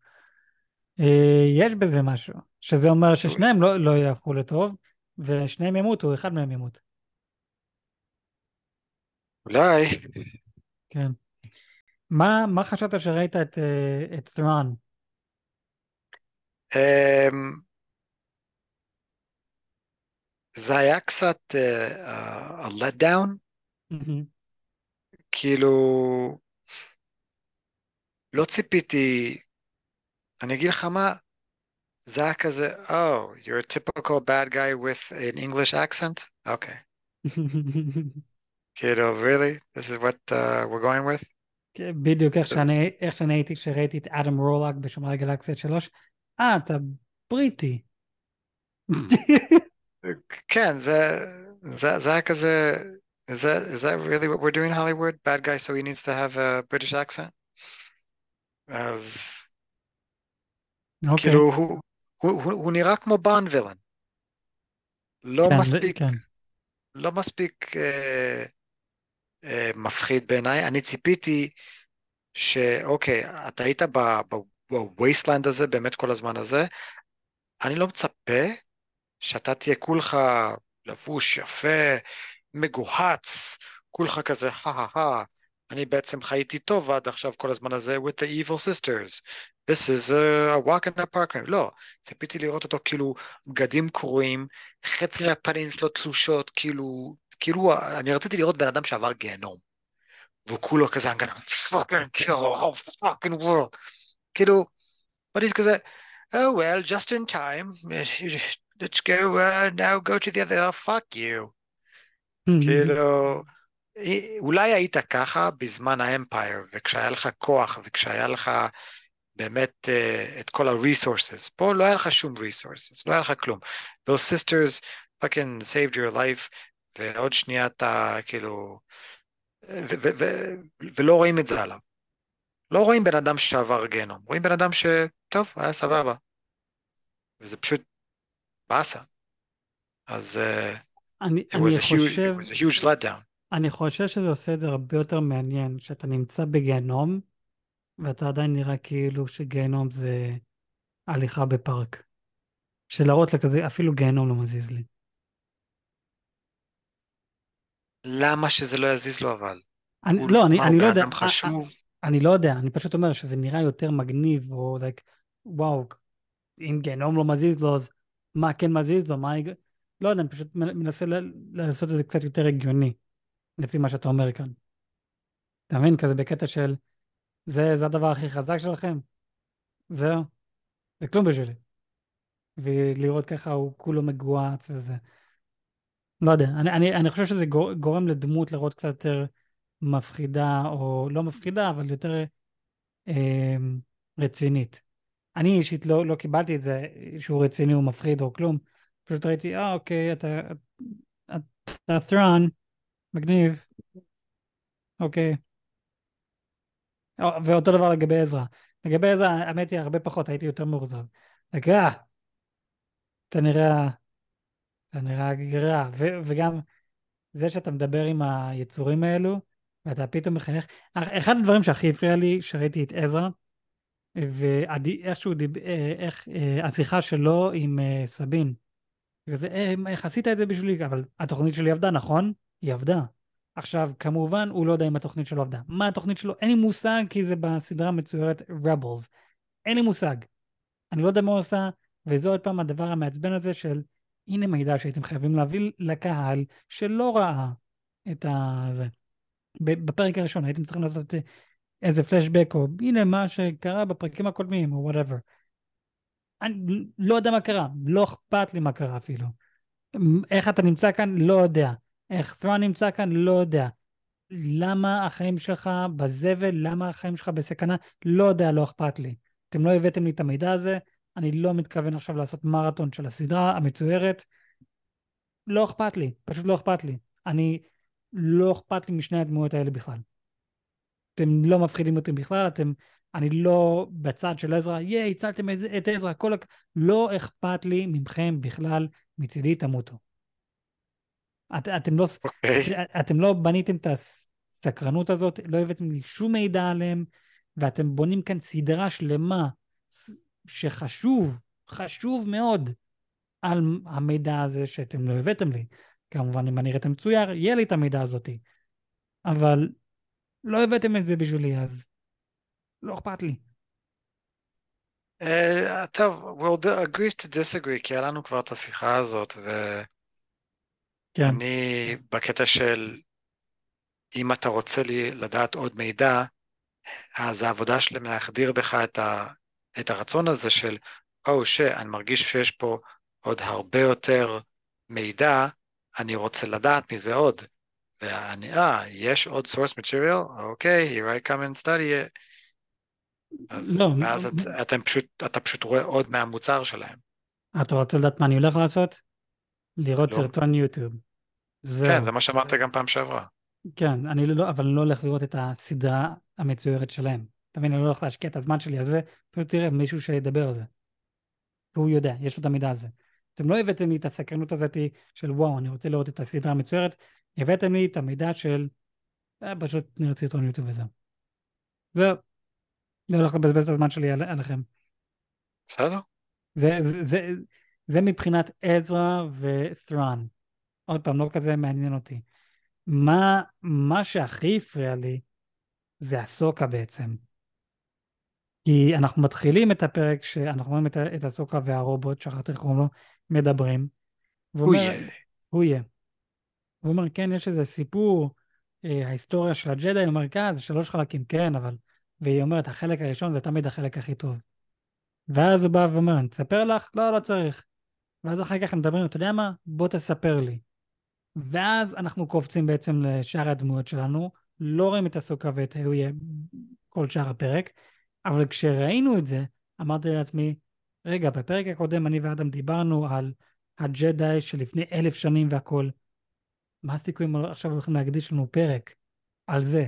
אה, יש בזה משהו, שזה אומר ששניהם לא, לא יהפכו לטוב, ושניהם ימותו, אחד מהם ימות. אולי, כן. מה, מה חשבת שראית את, אה, את ת'ראן? אמ, זה היה קצת uh, a letdown, מהמם. כאילו, לא ציפיתי, אני אגיד לך מה, זה היה כזה, Oh, you're a typical bad guy with an English accent? Okay. כאילו, really? This is what uh, we're going with? כן, בדיוק איך שאני, איך שאני הייתי כשראיתי את אדם רולאק בשומרי גלקסיה 3. אה, אתה בריטי. כן, זה, זה, זה היה כזה, is that, is that really what we're doing in Hollywood? Bad guy so he needs to have a British accent? אז אוקיי. כאילו, הוא, הוא, הוא, הוא נראה כמו בון וילן. לא כן, מספיק, כן. לא מספיק אה, אה, מפחיד בעיניי. אני ציפיתי שאוקיי, אתה היית בווייסלנד הזה באמת כל הזמן הזה, אני לא מצפה שאתה תהיה כולך לבוש יפה, מגוהץ, כולך כזה, הא אני בעצם חייתי טוב עד עכשיו כל הזמן הזה with the evil sisters. This is a, walk in the park. לא, ציפיתי לראות אותו כאילו בגדים קרועים, חצי הפנים שלו תלושות, כאילו, כאילו, אני רציתי לראות בן אדם שעבר גיהנום. והוא כולו כזה, I'm gonna fucking kill the whole fucking world. כאילו, ואני כזה, oh well, just in time, let's go, uh, now go to the other, oh, fuck you. כאילו, אולי היית ככה בזמן האמפייר, וכשהיה לך כוח, וכשהיה לך באמת uh, את כל ה-resources. פה לא היה לך שום resources, לא היה לך כלום. Those sisters fucking saved your life, ועוד שנייה אתה כאילו... ו- ו- ו- ולא רואים את זה עליו. לא רואים בן אדם שעבר גיהנום, רואים בן אדם שטוב, היה סבבה. וזה פשוט באסה. אז uh, אני, אני a huge, חושב, it was a huge letdown. אני חושב שזה עושה את זה הרבה יותר מעניין, שאתה נמצא בגיהנום, ואתה עדיין נראה כאילו שגיהנום זה הליכה בפארק. שלהראות לכזה, אפילו גיהנום לא מזיז לי. למה שזה לא יזיז לו אבל? אני, הוא, לא, אני, אני הוא לא יודע, אדם חשוב? אני לא יודע, אני פשוט אומר שזה נראה יותר מגניב, או like, וואו, אם גיהנום לא מזיז לו, אז מה כן מזיז לו, מה... לא יודע, אני פשוט מנסה לעשות את זה קצת יותר הגיוני, לפי מה שאתה אומר כאן. אתה מבין? כזה בקטע של, זה, זה הדבר הכי חזק שלכם? זהו, זה כלום בשבילי. ולראות ככה הוא כולו מגוהץ וזה. לא יודע, אני, אני, אני חושב שזה גור, גורם לדמות לראות קצת יותר מפחידה, או לא מפחידה, אבל יותר אה, רצינית. אני אישית לא, לא קיבלתי את זה שהוא רציני או מפחיד או כלום. פשוט ראיתי, אה, אוקיי, אתה, אתה ת'רון, מגניב, אוקיי. או, ואותו דבר לגבי עזרא. לגבי עזרא, האמת היא, הרבה פחות, הייתי יותר מאוכזב. אה, אתה נראה, אתה נראה גרע. ו- וגם זה שאתה מדבר עם היצורים האלו, ואתה פתאום מחייך. אחד הדברים שהכי הפריע לי, שראיתי את עזרא, ואיכשהו, דיב... אה, איך אה, השיחה שלו עם אה, סבין. וזה, איך עשית את זה בשבילי? אבל התוכנית שלי עבדה, נכון? היא עבדה. עכשיו, כמובן, הוא לא יודע אם התוכנית שלו עבדה. מה התוכנית שלו? אין לי מושג, כי זה בסדרה המצוירת Rebels. אין לי מושג. אני לא יודע מה הוא עושה, וזה עוד פעם הדבר המעצבן הזה של, הנה מידע שהייתם חייבים להביא לקהל שלא ראה את זה. בפרק הראשון הייתם צריכים לעשות איזה פלשבק, או הנה מה שקרה בפרקים הקודמים, או וואטאבר. אני לא יודע מה קרה, לא אכפת לי מה קרה אפילו. איך אתה נמצא כאן? לא יודע. איך ת'רון נמצא כאן? לא יודע. למה החיים שלך בזבל? למה החיים שלך בסכנה? לא יודע, לא אכפת לי. אתם לא הבאתם לי את המידע הזה, אני לא מתכוון עכשיו לעשות מרתון של הסדרה המצוירת. לא אכפת לי, פשוט לא אכפת לי. אני, לא אכפת לי משני הדמויות האלה בכלל. אתם לא מפחידים אותי בכלל, אתם, אני לא בצד של עזרא, ייי, הצלתם את עזרא, כל הכ... לא אכפת לי מכם בכלל, מצידי תמותו. את, אתם, לא, okay. אוקיי. אתם לא בניתם את הסקרנות הזאת, לא הבאתם לי שום מידע עליהם, ואתם בונים כאן סדרה שלמה שחשוב, חשוב מאוד, על המידע הזה שאתם לא הבאתם לי. כמובן, אם אני אראה את המצויר, יהיה לי את המידע הזאתי. אבל לא הבאתם את זה בשבילי, אז לא אכפת לי. Uh, טוב, we'll agree to disagree, כי היה לנו כבר את השיחה הזאת, ואני כן. בקטע של אם אתה רוצה לי לדעת עוד מידע, אז העבודה שלהם להחדיר בך את, ה, את הרצון הזה של, או oh, שאני מרגיש שיש פה עוד הרבה יותר מידע, אני רוצה לדעת מזה עוד. ואני, אה, יש עוד source material? אוקיי, here I come and study it. אז לא, ואז לא, את, לא. אתם פשוט, אתה פשוט רואה עוד מהמוצר שלהם. אתה רוצה לדעת מה אני הולך לעשות? לראות לא. סרטון יוטיוב. זה... כן, זה מה שאמרת גם פעם שעברה. כן, אני לא, אבל אני לא הולך לראות את הסדרה המצוירת שלהם. אתה מבין, אני לא הולך להשקיע את הזמן שלי על זה, פשוט תראה מישהו שידבר על זה. והוא יודע, יש לו את המידע הזה. אתם לא הבאתם לי את הסקרנות הזאת של וואו, אני רוצה לראות את הסדרה המצוירת, הבאתם לי את המידע של אה, פשוט נראה סרטון יוטיוב וזהו. זהו. לא הולך לבזבז את הזמן שלי על, עליכם. בסדר. זה, זה, זה, זה מבחינת עזרא ות'רן. עוד פעם, לא כזה מעניין אותי. מה, מה שהכי הפריע לי זה הסוקה בעצם. כי אנחנו מתחילים את הפרק שאנחנו רואים את, את הסוקה והרובוט, שכחתי איך קוראים לו, מדברים. הוא יהיה. הוא יהיה. הוא אומר, כן, יש איזה סיפור, אה, ההיסטוריה של הג'די, הוא אומר, כן, זה שלוש חלקים, כן, אבל... והיא אומרת, החלק הראשון זה תמיד החלק הכי טוב. ואז הוא בא ואומר, אני אספר לך? לא, לא צריך. ואז אחר כך הם מדברים, אתה יודע מה? בוא תספר לי. ואז אנחנו קופצים בעצם לשאר הדמויות שלנו, לא רואים את אסוקה ואת יהיה כל שאר הפרק, אבל כשראינו את זה, אמרתי לעצמי, רגע, בפרק הקודם אני ואדם דיברנו על הג'די שלפני אלף שנים והכל. מה הסיכוי אם עכשיו הולכים להקדיש לנו פרק על זה?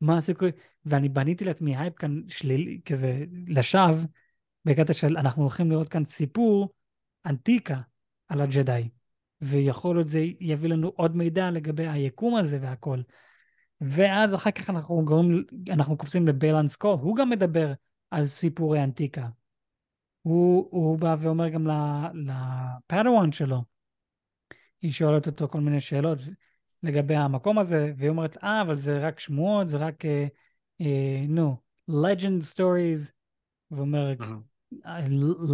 מה הסיכוי? ואני בניתי לעצמי הייפ כאן שלילי, כזה לשווא, בקטע של אנחנו הולכים לראות כאן סיפור אנטיקה על הג'די. ויכול להיות זה יביא לנו עוד מידע לגבי היקום הזה והכל. ואז אחר כך אנחנו גורמים, אנחנו קופצים לבלנס קול, הוא גם מדבר על סיפורי אנטיקה. הוא, הוא בא ואומר גם לפדוואן שלו, היא שואלת אותו כל מיני שאלות לגבי המקום הזה, והיא אומרת, אה, אבל זה רק שמועות, זה רק uh, אה, נו, legend stories, ואומר,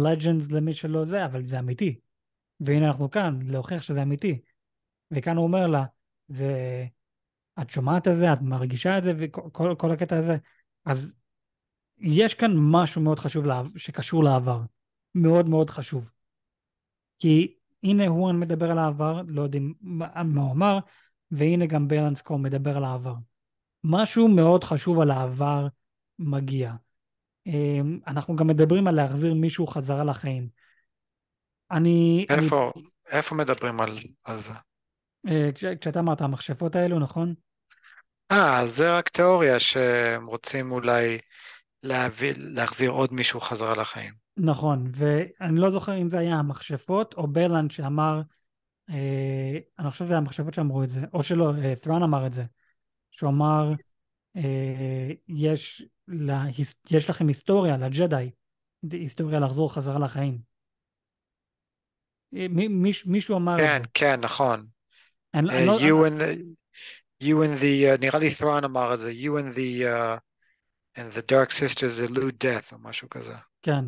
legends למי שלא זה, אבל זה אמיתי. והנה אנחנו כאן, להוכיח שזה אמיתי. וכאן הוא אומר לה, זה... את שומעת את זה, את מרגישה את זה, וכל כל הקטע הזה. אז יש כאן משהו מאוד חשוב לה, שקשור לעבר. מאוד מאוד חשוב. כי הנה הוא מדבר על העבר, לא יודעים מה, הוא אמר, והנה גם בלנס קום מדבר על העבר. משהו מאוד חשוב על העבר מגיע. אמ, אנחנו גם מדברים על להחזיר מישהו חזרה לחיים. אני... איפה, אני... איפה מדברים על, על זה? אה, כש, כשאתה אמרת המכשפות האלו, נכון? אה, זה רק תיאוריה שהם רוצים אולי להביא, להחזיר עוד מישהו חזרה לחיים. נכון, ואני לא זוכר אם זה היה המכשפות או ברלנד שאמר, אה, אני חושב שזה המכשפות שאמרו את זה, או שלא, אה, ת'ראן אמר את זה, שהוא אמר, אה, יש, לה, יש לכם היסטוריה לג'די, היסטוריה לחזור חזרה לחיים. אה, מיש, מישהו אמר כן. כן, נכון. אני, uh, אני לא, you, and the, you and the, uh, נראה לי ת'ראן אמר את זה, you and the, uh, and the dark sisters elude death, או משהו כזה. כן.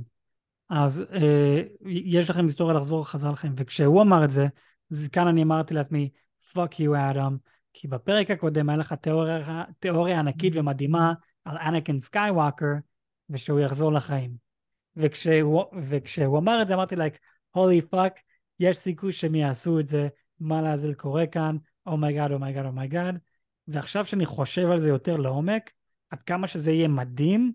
אז אה, יש לכם היסטוריה לחזור חזרה לכם, וכשהוא אמר את זה, אז כאן אני אמרתי לעצמי, fuck you אדם, כי בפרק הקודם היה לך תיאוריה, תיאוריה ענקית ומדהימה על אנקין סקייווקר, ושהוא יחזור לחיים. וכשהוא, וכשהוא אמר את זה אמרתי like, holy fuck, יש סיכוי שהם יעשו את זה, מה לעזל קורה כאן, אומייגאד, אומייגאד, אומייגאד. ועכשיו שאני חושב על זה יותר לעומק, עד כמה שזה יהיה מדהים,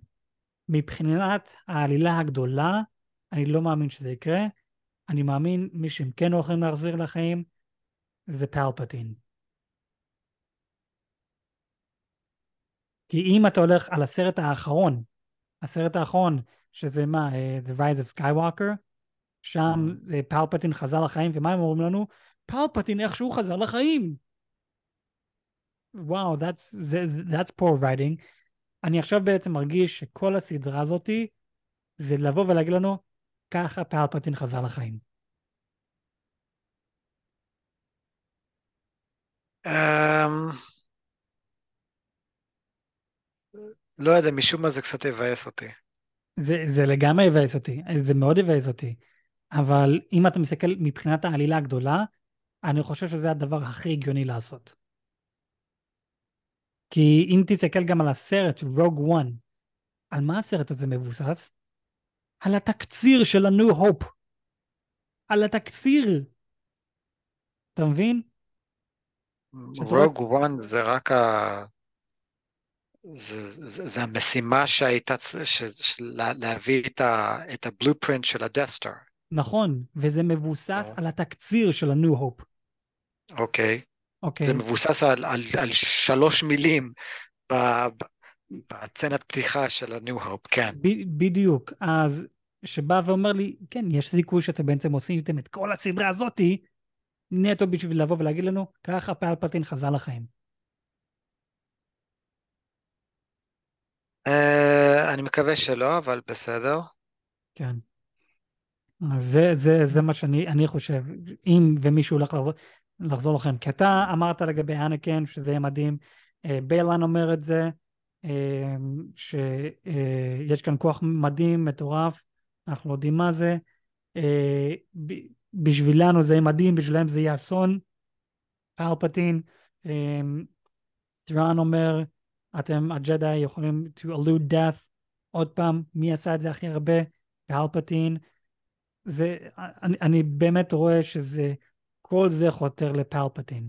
מבחינת העלילה הגדולה, אני לא מאמין שזה יקרה. אני מאמין, מי שהם כן הולכים להחזיר לחיים, זה פלפטין. כי אם אתה הולך על הסרט האחרון, הסרט האחרון, שזה מה, uh, The Rise of Skywalker, שם uh, פלפטין חזר לחיים, ומה הם אומרים לנו? פלפטין איכשהו חזר לחיים. וואו, that's, that's poor writing. אני עכשיו בעצם מרגיש שכל הסדרה הזאתי זה לבוא ולהגיד לנו, ככה פלפטין חזר לחיים. Um, לא יודע, משום מה זה קצת יבאס אותי. זה, זה לגמרי יבאס אותי, זה מאוד יבאס אותי. אבל אם אתה מסתכל מבחינת העלילה הגדולה, אני חושב שזה הדבר הכי הגיוני לעשות. כי אם תסתכל גם על הסרט, רוג וואן, על מה הסרט הזה מבוסס? על התקציר של ה-New Hope. על התקציר. אתה מבין? רוג וואן זה רק ה... זה, זה, זה המשימה שהייתה, להביא את, הבלופרינט של Star. נכון, וזה מבוסס. על התקציר של ה-New Hope. אוקיי. Okay. אוקיי. זה מבוסס על, על, על שלוש מילים בצנת פתיחה של ה-New Hope, כן. ב, בדיוק. אז שבא ואומר לי, כן, יש סיכוי שאתם בעצם עושים איתם את כל הסדרה הזאתי, נטו בשביל לבוא ולהגיד לנו, ככה פלפטין חזר לחיים. Uh, אני מקווה שלא, אבל בסדר. כן. זה, זה, זה מה שאני חושב. אם ומישהו הולך לחזור לכם. כי אתה אמרת לגבי אנקן שזה יהיה מדהים, אה, ביילן אומר את זה, אה, שיש כאן כוח מדהים, מטורף, אנחנו יודעים מה זה. אה, בשבילנו זה יהיה מדהים, בשבילם זה יהיה אסון. פלפטין, טראן אומר, אתם, הג'די יכולים to allude death. עוד פעם, מי עשה את זה הכי הרבה? פלפטין. זה, אני, אני באמת רואה שזה כל זה חותר לפלפטין.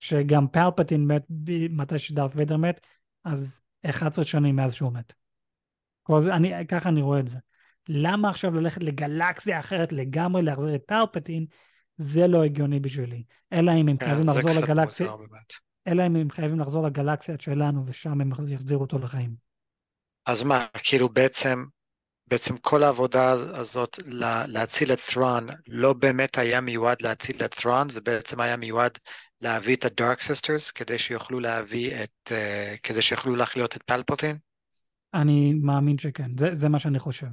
שגם פלפטין מת מתי שדארט ויידר מת, אז 11 שנים מאז שהוא מת. זה, אני, ככה אני רואה את זה. למה עכשיו ללכת לגלקסיה אחרת לגמרי, להחזיר את פלפטין, זה לא הגיוני בשבילי. אלא אם הם כן, חייבים לחזור לגלקסיה... אלא אם הם חייבים לחזור לגלקסיה שלנו, ושם הם יחזירו אותו לחיים. אז מה, כאילו בעצם בעצם כל העבודה הזאת להציל את ת'ראן לא באמת היה מיועד להציל את ת'ראן, זה בעצם היה מיועד להביא את ה-Dark Sisters כדי שיוכלו להביא את, uh, כדי שיוכלו להחיות את פלפוטין? אני מאמין שכן, זה, זה מה שאני חושב.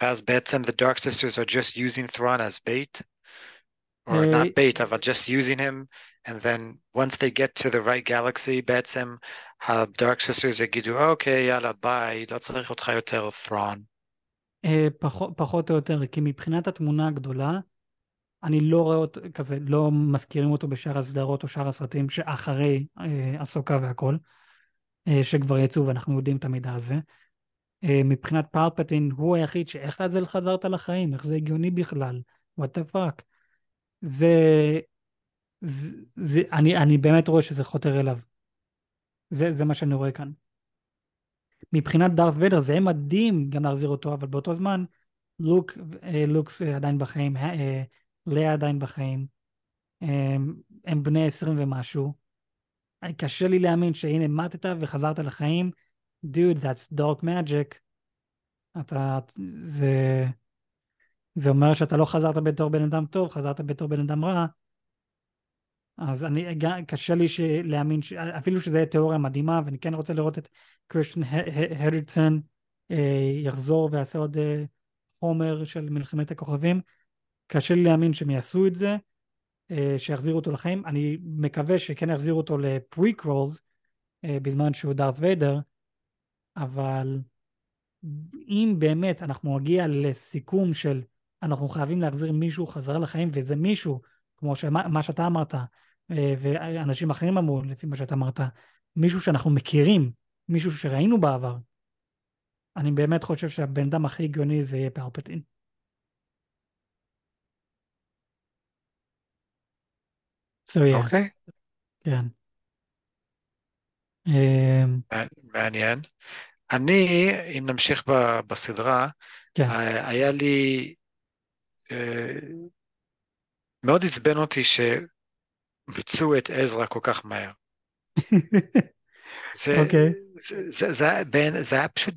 אז בעצם the Dark Sisters are just using Thrawn as bait? or not bait, אבל just using him, and then once they get to the right galaxy, בעצם ה-Dark Sisters יגידו, אוקיי, יאללה, ביי, לא צריך אותך יותר, Thrawn. פחות, פחות או יותר, כי מבחינת התמונה הגדולה, אני לא רואה אותו כזה, לא מזכירים אותו בשאר הסדרות או שאר הסרטים שאחרי עסוקה והכל, שכבר יצאו ואנחנו יודעים את המידע הזה. מבחינת פלפטין, הוא היחיד שאיך לעזל חזרת לחיים, איך זה הגיוני בכלל, what the fuck. זה, זה, זה אני, אני באמת רואה שזה חותר אליו. זה, זה מה שאני רואה כאן. מבחינת דארת ויידר זה מדהים גם להחזיר אותו, אבל באותו זמן לוק, לוקס עדיין בחיים, לאה עדיין בחיים, הם, בני עשרים ומשהו. קשה לי להאמין שהנה מתת וחזרת לחיים, dude, that's dark magic. אתה, זה, זה אומר שאתה לא חזרת בתור בן אדם טוב, חזרת בתור בן אדם רע. אז אני, קשה לי להאמין, ש... אפילו שזו תיאוריה מדהימה, ואני כן רוצה לראות את קריסטיאן הרדסון אה, יחזור ויעשה עוד אה, חומר של מלחמת הכוכבים. קשה לי להאמין שהם יעשו את זה, אה, שיחזירו אותו לחיים. אני מקווה שכן יחזירו אותו לפריקרולס, בזמן שהוא דארט ויידר, אבל אם באמת אנחנו נגיע לסיכום של אנחנו חייבים להחזיר מישהו חזרה לחיים, וזה מישהו, כמו שמה, מה שאתה אמרת, אה, ואנשים אחרים אמרו, לפי מה שאתה אמרת, מישהו שאנחנו מכירים, מישהו שראינו בעבר, אני באמת חושב שהבן אדם הכי הגיוני זה יהיה. So yeah. אוקיי. כן. אמ, מעניין. אני, אם נמשיך בסדרה, כן. היה לי... אה, מאוד עצבן אותי שביצעו את עזרא כל כך מהר. זה, okay. אוקיי. זה, זה, זה, היה בין, זה היה פשוט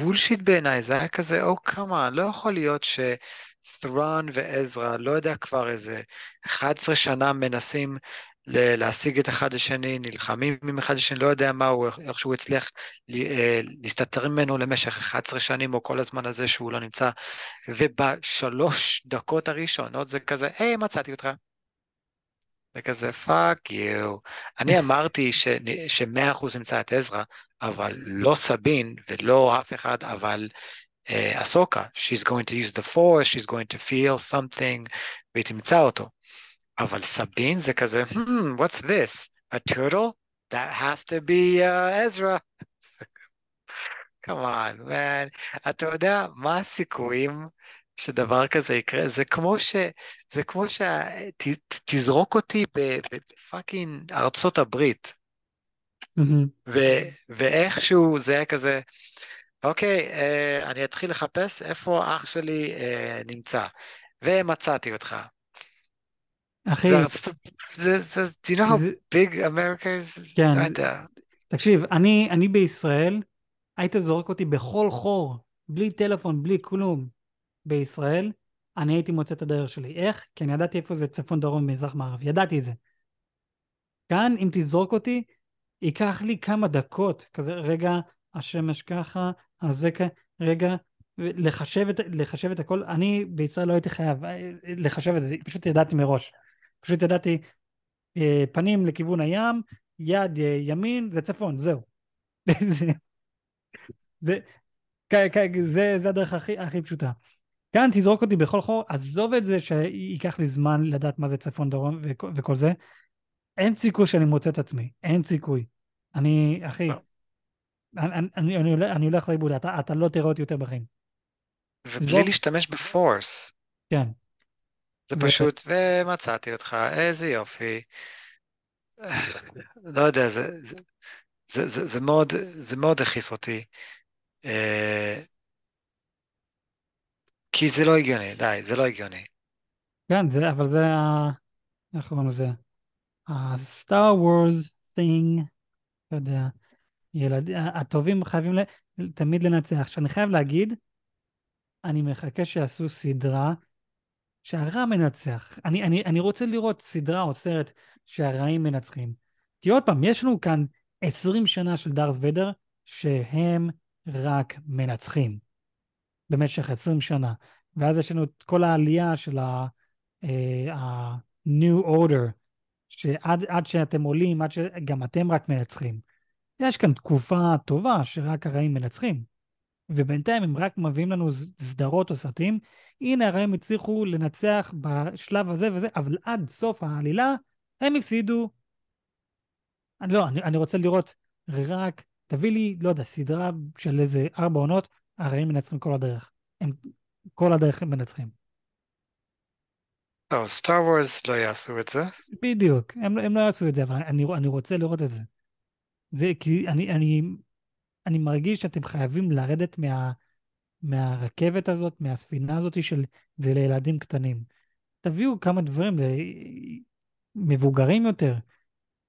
בולשיט בעיניי, זה היה כזה, או oh, כמה, לא יכול להיות שת'רון ועזרא, לא יודע כבר איזה 11 שנה מנסים להשיג את אחד השני, נלחמים עם אחד השני, לא יודע מה הוא, איך שהוא הצליח אה, להסתתר ממנו למשך 11 שנים, או כל הזמן הזה שהוא לא נמצא, ובשלוש דקות הראשונות זה כזה, היי, מצאתי אותך. זה כזה, fuck you. אני אמרתי שמאה אחוז נמצא את עזרא, אבל לא סבין ולא אף אחד, אבל אסוקה, uh, she's going to use the force, she's going to feel something, והיא תמצא אותו. אבל סבין זה כזה, hmm, what's this? A turtle? That has to be uh, Ezra. come on, man. אתה יודע, מה הסיכויים שדבר כזה יקרה? זה כמו ש... זה כמו ש... ת, תזרוק אותי בפאקינג ארצות הברית. Mm-hmm. ו, ואיכשהו זה היה כזה, אוקיי, אה, אני אתחיל לחפש איפה אח שלי אה, נמצא. ומצאתי אותך. אחי... זה, זה, do you know how big America is? כן. לא יודע. תקשיב, אני, אני בישראל, היית זורק אותי בכל חור, בלי טלפון, בלי כלום, בישראל, אני הייתי מוצא את הדרך שלי. איך? כי אני ידעתי איפה זה צפון, דרום, מזרח, מערב. ידעתי את זה. כאן, אם תזרוק אותי, ייקח לי כמה דקות, כזה, רגע, השמש ככה, אז זה ככה, רגע, לחשב את, לחשב את הכל, אני בישראל לא הייתי חייב אה, לחשב את זה, פשוט ידעתי מראש. פשוט ידעתי אה, פנים לכיוון הים, יד אה, ימין, זה צפון, זהו. זה, זה, זה הדרך הכי, הכי פשוטה. כאן תזרוק אותי בכל חור, עזוב את זה שייקח לי זמן לדעת מה זה צפון דרום וכל, וכל זה. אין סיכוי שאני מוצא את עצמי, אין סיכוי. אני, אחי, לא. אני, אני, אני, אני, אני הולך לאיבוד, אתה, אתה לא תראה אותי יותר בחיים. ובלי זרוק... להשתמש בפורס. כן. זה פשוט, ומצאתי אותך, איזה יופי. לא יודע, זה, זה, זה, זה, זה, מאוד, זה מאוד הכעיס אותי. אה, כי זה לא הגיוני, די, זה לא הגיוני. כן, זה, אבל זה ה... איך קוראים לזה? ה-Star Wars thing, אתה יודע, ילד... הטובים חייבים. תמיד לנצח. שאני חייב להגיד, אני מחכה שיעשו סדרה שהרע מנצח. אני, אני, אני רוצה לראות סדרה או סרט שהרעים מנצחים. כי עוד פעם, יש לנו כאן 20 שנה של דארת' ויידר שהם רק מנצחים במשך 20 שנה. ואז יש לנו את כל העלייה של אה, ה-new order, שעד עד שאתם עולים, עד שגם אתם רק מנצחים. יש כאן תקופה טובה שרק הרעים מנצחים. ובינתיים הם רק מביאים לנו סדרות או סרטים, הנה הרעים הצליחו לנצח בשלב הזה וזה, אבל עד סוף העלילה הם הפסידו. אני לא, אני, אני רוצה לראות רק, תביא לי, לא יודע, סדרה של איזה ארבע עונות, הרעים מנצחים כל הדרך. הם כל הדרך הם מנצחים. לא, סטאר וורס לא יעשו את זה. בדיוק, הם, הם לא יעשו את זה, אבל אני, אני רוצה לראות את זה. זה כי אני, אני, אני מרגיש שאתם חייבים לרדת מה, מהרכבת הזאת, מהספינה הזאת של זה לילדים קטנים. תביאו כמה דברים למבוגרים יותר.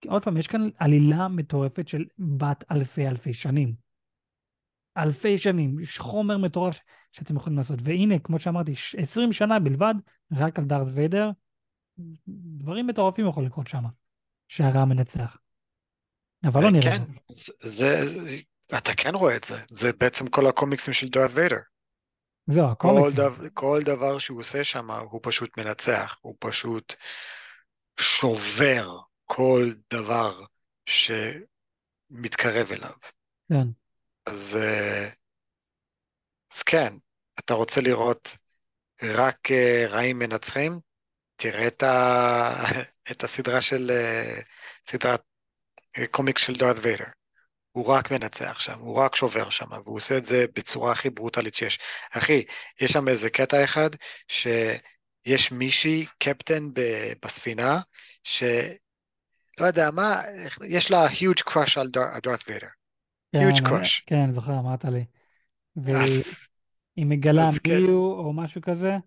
עוד פעם, יש כאן עלילה מטורפת של בת אלפי אלפי שנים. אלפי שנים, יש חומר מטורף שאתם יכולים לעשות. והנה, כמו שאמרתי, 20 שנה בלבד, רק על דארט ויידר, דברים מטורפים יכולים לקרות שם, שהרע מנצח. אבל לא נראה. כן, זה, זה, אתה כן רואה את זה, זה בעצם כל הקומיקסים של דארט ויידר. זהו, הקומיקסים. כל, דבר, כל דבר שהוא עושה שם, הוא פשוט מנצח, הוא פשוט שובר כל דבר שמתקרב אליו. כן. אז, אה, אז כן, אתה רוצה לראות רק אה, רעים מנצחים? תראה את, ה... את הסדרה של, אה, סדרת קומיקס של דארת ויידר. הוא רק מנצח שם, הוא רק שובר שם, והוא עושה את זה בצורה הכי ברוטלית שיש. אחי, יש שם איזה קטע אחד, שיש מישהי, קפטן בספינה, שלא יודע מה, יש לה huge crush על דארת ויידר. Huge כן, crush. כן, אני זוכר, אמרת לי. והיא מגלה מי כן. הוא או משהו כזה.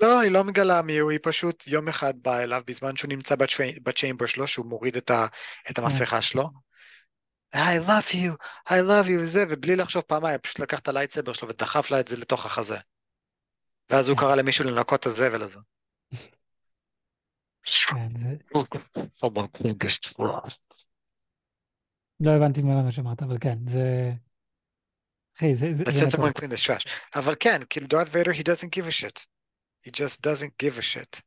לא, היא לא מגלה מי הוא, היא פשוט יום אחד באה אליו בזמן שהוא נמצא בצ'יימבר שלו, שהוא מוריד את, ה, את כן. המסכה שלו. I love you, I love you, וזה, ובלי לחשוב פעמיים, פשוט לקח את הלייטסבר שלו ודחף לה את זה לתוך החזה. ואז הוא. קרא למישהו לנקות את הזבל הזה. לא הבנתי מה שאמרת, אבל כן, זה... אחי, זה... זה, I זה someone clean this trash. אבל כן, כאילו דארט ויידר, he doesn't give a shit. He just doesn't give a shit.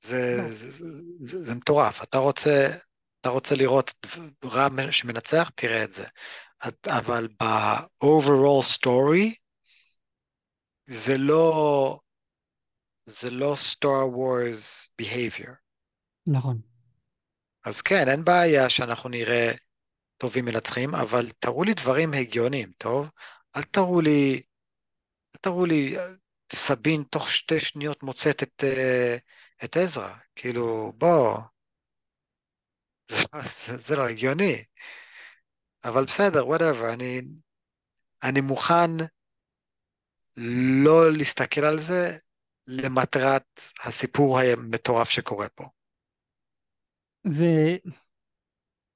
זה, לא. זה, זה, זה, זה מטורף. אתה רוצה, אתה רוצה לראות רע שמנצח, תראה את זה. את- אבל ב-overall story, זה לא, זה לא Star Wars behavior. נכון. אז כן, אין בעיה שאנחנו נראה טובים מנצחים, אבל תראו לי דברים הגיוניים, טוב? אל תראו לי, אל תראו לי, אה, סבין תוך שתי שניות מוצאת את, אה, את עזרא, כאילו, בוא, זה, זה, זה לא הגיוני. אבל בסדר, whatever, אני, אני מוכן לא להסתכל על זה למטרת הסיפור המטורף שקורה פה. זה...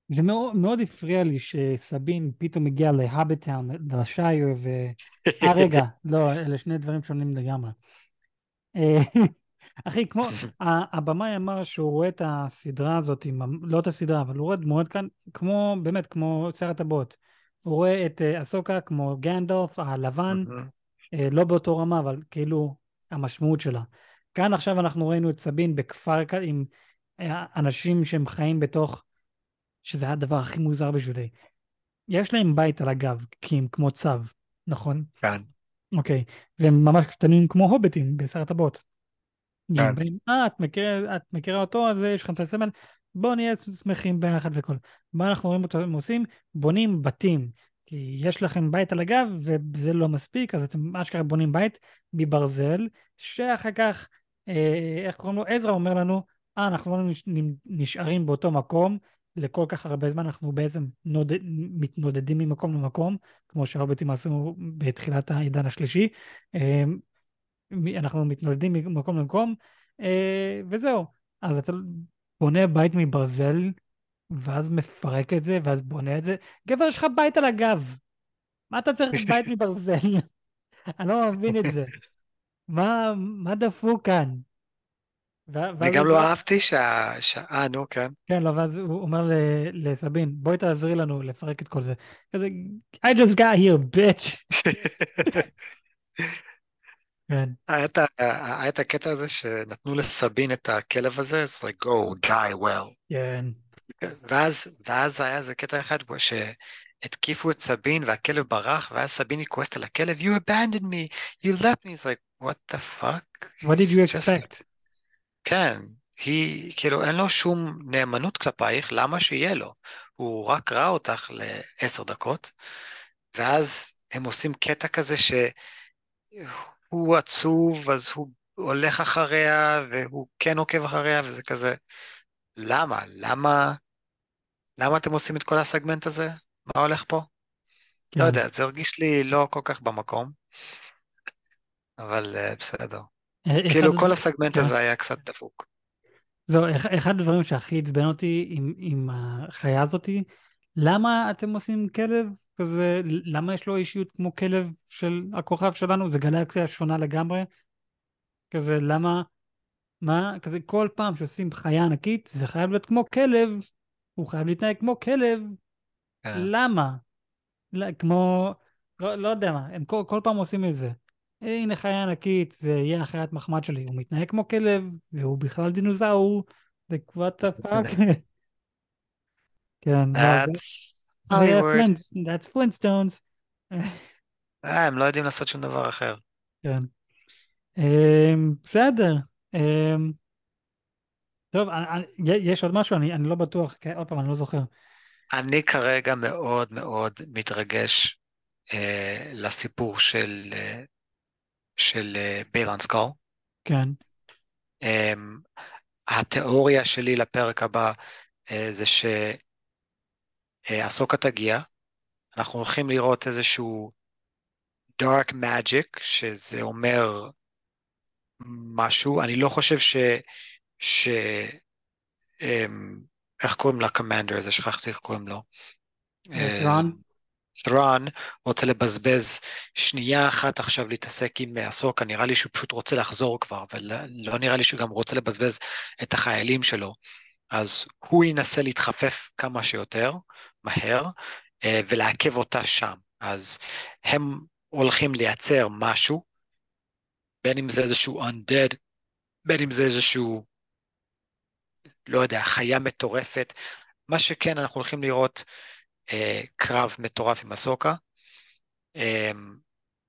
זה מאוד, מאוד הפריע לי שסבין פתאום הגיע להאביטאון, לשייר, ו... אה, רגע, לא, אלה שני דברים שונים לגמרי. אה, אחי, כמו, הבמאי אמר שהוא רואה את הסדרה הזאת, עם, לא את הסדרה, אבל הוא רואה דמויות כאן, כמו, באמת, כמו סרט הבוט. הוא רואה את אה, אסוקה כמו גנדלף הלבן, אה, לא באותו רמה, אבל כאילו המשמעות שלה. כאן עכשיו אנחנו ראינו את סבין בכפר עם אנשים שהם חיים בתוך, שזה הדבר הכי מוזר בשבילי. יש להם בית על הגב, כי הם כמו צב, נכון? כן. אוקיי. והם ממש קטנים כמו הוביטים בסרט הבוט. כן. באים, אה, את מכירה, את מכירה אותו, אז יש לכם את הסמל, בואו נהיה שמחים ביחד וכל. מה אנחנו רואים אותם עושים? בונים בתים. כי יש לכם בית על הגב וזה לא מספיק, אז אתם אשכרה בונים בית מברזל, שאחר כך, אה, איך קוראים לו? עזרא אומר לנו, אה, אנחנו לא נש- נשארים באותו מקום לכל כך הרבה זמן, אנחנו בעצם נוד... מתנודדים ממקום למקום, כמו שהרובטים עשו בתחילת העידן השלישי. אה, מ- אנחנו מתנודדים ממקום למקום, אה, וזהו. אז אתה בונה בית מברזל, ואז מפרק את זה, ואז בונה את זה. גבר, יש לך בית על הגב. מה אתה צריך בית מברזל? אני לא מבין את זה. מה, מה דפוק כאן? אני גם לא אהבתי שה... אה, נו, כן. כן, לא, ואז הוא אומר ל- לסבין, בואי תעזרי לנו לפרק את כל זה. כזה, I just got here, bitch. כן, היה את הקטע הזה שנתנו לסבין את הכלב הזה, it's like go die well. כן. ואז, ואז היה איזה קטע אחד שהתקיפו את סבין והכלב ברח, ואז סבין היא כועסת על הכלב, you abandoned me, you left me, it's like, what the fuck? What did you expect? כן, היא, כאילו, אין לו שום נאמנות כלפייך, למה שיהיה לו? הוא רק ראה אותך לעשר דקות, ואז הם עושים קטע כזה שהוא עצוב, אז הוא הולך אחריה, והוא כן עוקב אחריה, וזה כזה, למה? למה? למה אתם עושים את כל הסגמנט הזה? מה הולך פה? כן. לא יודע, זה הרגיש לי לא כל כך במקום, אבל uh, בסדר. כאילו כל הסגמנט כן. הזה היה קצת דפוק. זהו, אח- אחד הדברים שהכי עצבן אותי עם, עם החיה הזאתי, למה אתם עושים כלב כזה, למה יש לו אישיות כמו כלב של הכוכב שלנו? זה גלקסיה שונה לגמרי. כזה, למה, מה, כזה כל פעם שעושים חיה ענקית, זה חייב להיות כמו כלב, הוא חייב להתנהג כמו כלב, כן. למה? לא, כמו, לא, לא יודע מה, הם כל, כל פעם עושים את זה. "אה, הנה חיה ענקית, זה יהיה החיית מחמד שלי, הוא מתנהג כמו כלב, והוא בכלל דינוזאור, זה what the fuck. כן, זה- That's Flintstones. אה, הם לא יודעים לעשות שום דבר אחר. כן. אמ, בסדר. אמ, טוב, יש עוד משהו? אני אני לא בטוח, עוד פעם, אני לא זוכר. אני כרגע מאוד מאוד מתרגש אה, לסיפור של, אה, של אה, ביילן סקול. כן, אה, התיאוריה שלי לפרק הבא אה, זה שאסוקה תגיע, אנחנו הולכים לראות איזשהו dark magic, שזה אומר משהו, אני לא חושב ש... ש... אמ, איך קוראים לקומנדר הזה? שכחתי איך קוראים לו. אה, ת'רון רוצה לבזבז שנייה אחת עכשיו להתעסק עם אסוקה, נראה לי שהוא פשוט רוצה לחזור כבר, ולא נראה לי שהוא גם רוצה לבזבז את החיילים שלו. אז הוא ינסה להתחפף כמה שיותר מהר אה, ולעכב אותה שם. אז הם הולכים לייצר משהו, בין אם זה איזשהו undead, בין אם זה איזשהו, לא יודע, חיה מטורפת. מה שכן, אנחנו הולכים לראות אה, קרב מטורף עם אסוקה. אה,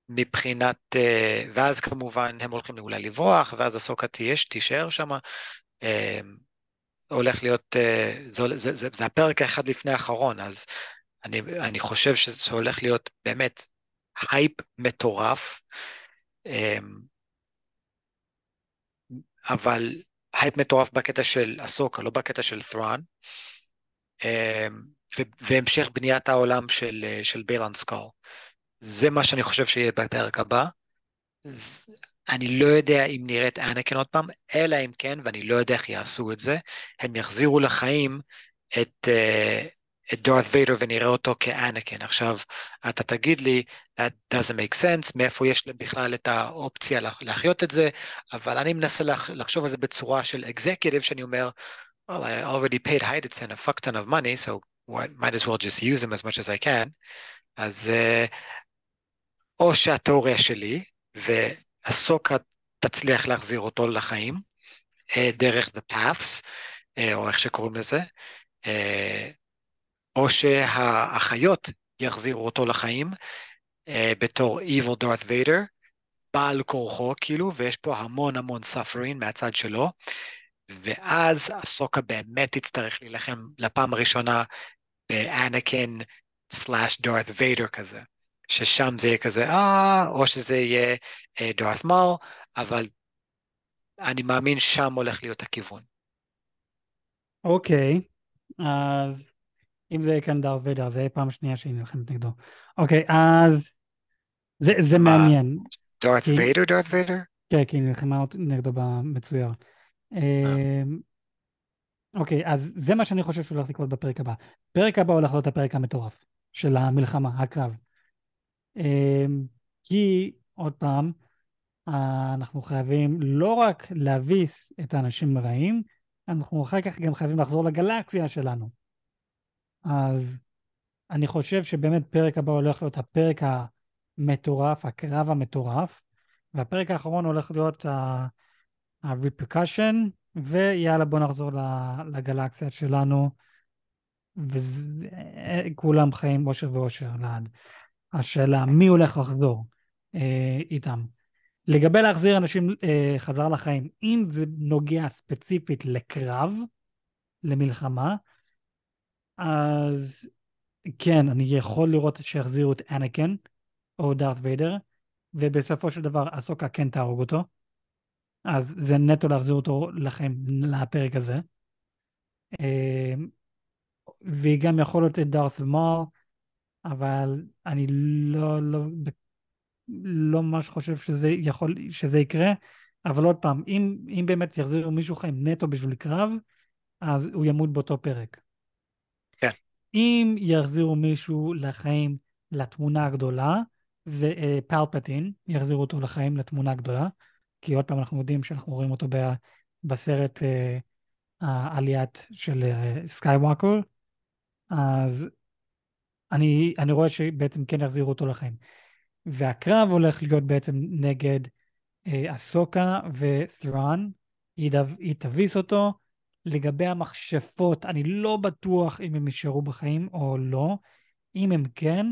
מבחינת, אה, ואז כמובן הם הולכים אולי לברוח, ואז אסוקה תהיה, תישאר שם. אה, הולך להיות, אה, זה, זה, זה, זה הפרק האחד לפני האחרון, אז אני, אני חושב שזה הולך להיות באמת הייפ מטורף, אה, אבל הייפ מטורף בקטע של אסוקה, לא בקטע של ת'רון. והמשך בניית העולם של, של ביילן סקול. זה מה שאני חושב שיהיה בפרק הבא. אני לא יודע אם נראה את אנקין עוד פעם, אלא אם כן, ואני לא יודע איך יעשו את זה, הם יחזירו לחיים את, uh, את דארת ויידר ונראה אותו כאנקן. עכשיו, אתה תגיד לי, that doesn't make sense, מאיפה יש בכלל את האופציה להחיות את זה, אבל אני מנסה לחשוב על זה בצורה של אקזקיוטיב, שאני אומר, well, I already paid Heidelson a fuck ton of money, so what, might as well just use him as much as I can. אז uh, או שהתיאוריה שלי, והסוקה תצליח להחזיר אותו לחיים, uh, דרך The Paths, uh, או איך שקוראים לזה, או שהאחיות יחזירו אותו לחיים, בתור Evil Darth Vader, בעל כורחו כאילו, ויש פה המון המון suffering מהצד שלו. ואז הסוקה באמת תצטרך להילחם לפעם הראשונה באנקן סלאש דארת ויידר כזה, ששם זה יהיה כזה, אה, או שזה יהיה אה, דארת מל, אבל אני מאמין שם הולך להיות הכיוון. אוקיי, אז אם זה יהיה כאן דארת ויידר, זה יהיה פעם שנייה שהיא נלחמת נגדו. אוקיי, אז זה, זה מה? מעניין. דארת כי- ויידר, דארת ויידר? כן, כי היא נלחמה נגדו במצויר. אמ, אוקיי, אז זה מה שאני חושב שהולך לקרות בפרק הבא. פרק הבא הולך להיות הפרק המטורף של המלחמה, הקרב. אמ, כי, עוד פעם, אנחנו חייבים לא רק להביס את האנשים הרעים, אנחנו אחר כך גם חייבים לחזור לגלקסיה שלנו. אז אני חושב שבאמת פרק הבא הולך להיות הפרק המטורף, הקרב המטורף, והפרק האחרון הולך להיות ה-repercussion, ויאללה בוא נחזור לגלקסיה שלנו, וכולם חיים אושר ואושר לעד. השאלה, מי הולך לחזור אה, איתם? לגבי להחזיר אנשים אה, חזרה לחיים, אם זה נוגע ספציפית לקרב, למלחמה, אז כן, אני יכול לראות שיחזירו את אנקן או דארת ויידר, ובסופו של דבר אסוקה כן תהרוג אותו, אז זה נטו להחזיר אותו לכם לפרק הזה. אמ, והיא גם יכול להיות את דארת ומור, אבל אני לא, לא, לא ממש חושב שזה יכול, שזה יקרה, אבל עוד פעם, אם, אם באמת יחזירו מישהו חיים נטו בשביל קרב, אז הוא ימות באותו פרק. כן. אם יחזירו מישהו לחיים לתמונה הגדולה, זה uh, פלפטין, יחזירו אותו לחיים לתמונה הגדולה, כי עוד פעם אנחנו יודעים שאנחנו רואים אותו ב, בסרט uh, העליית של סקייוואקר, uh, אז אני, אני רואה שבעצם כן יחזירו אותו לחיים. והקרב הולך להיות בעצם נגד אסוקה ות'ראן, היא, היא תביס אותו, לגבי המכשפות, אני לא בטוח אם הם יישארו בחיים או לא. אם הם כן,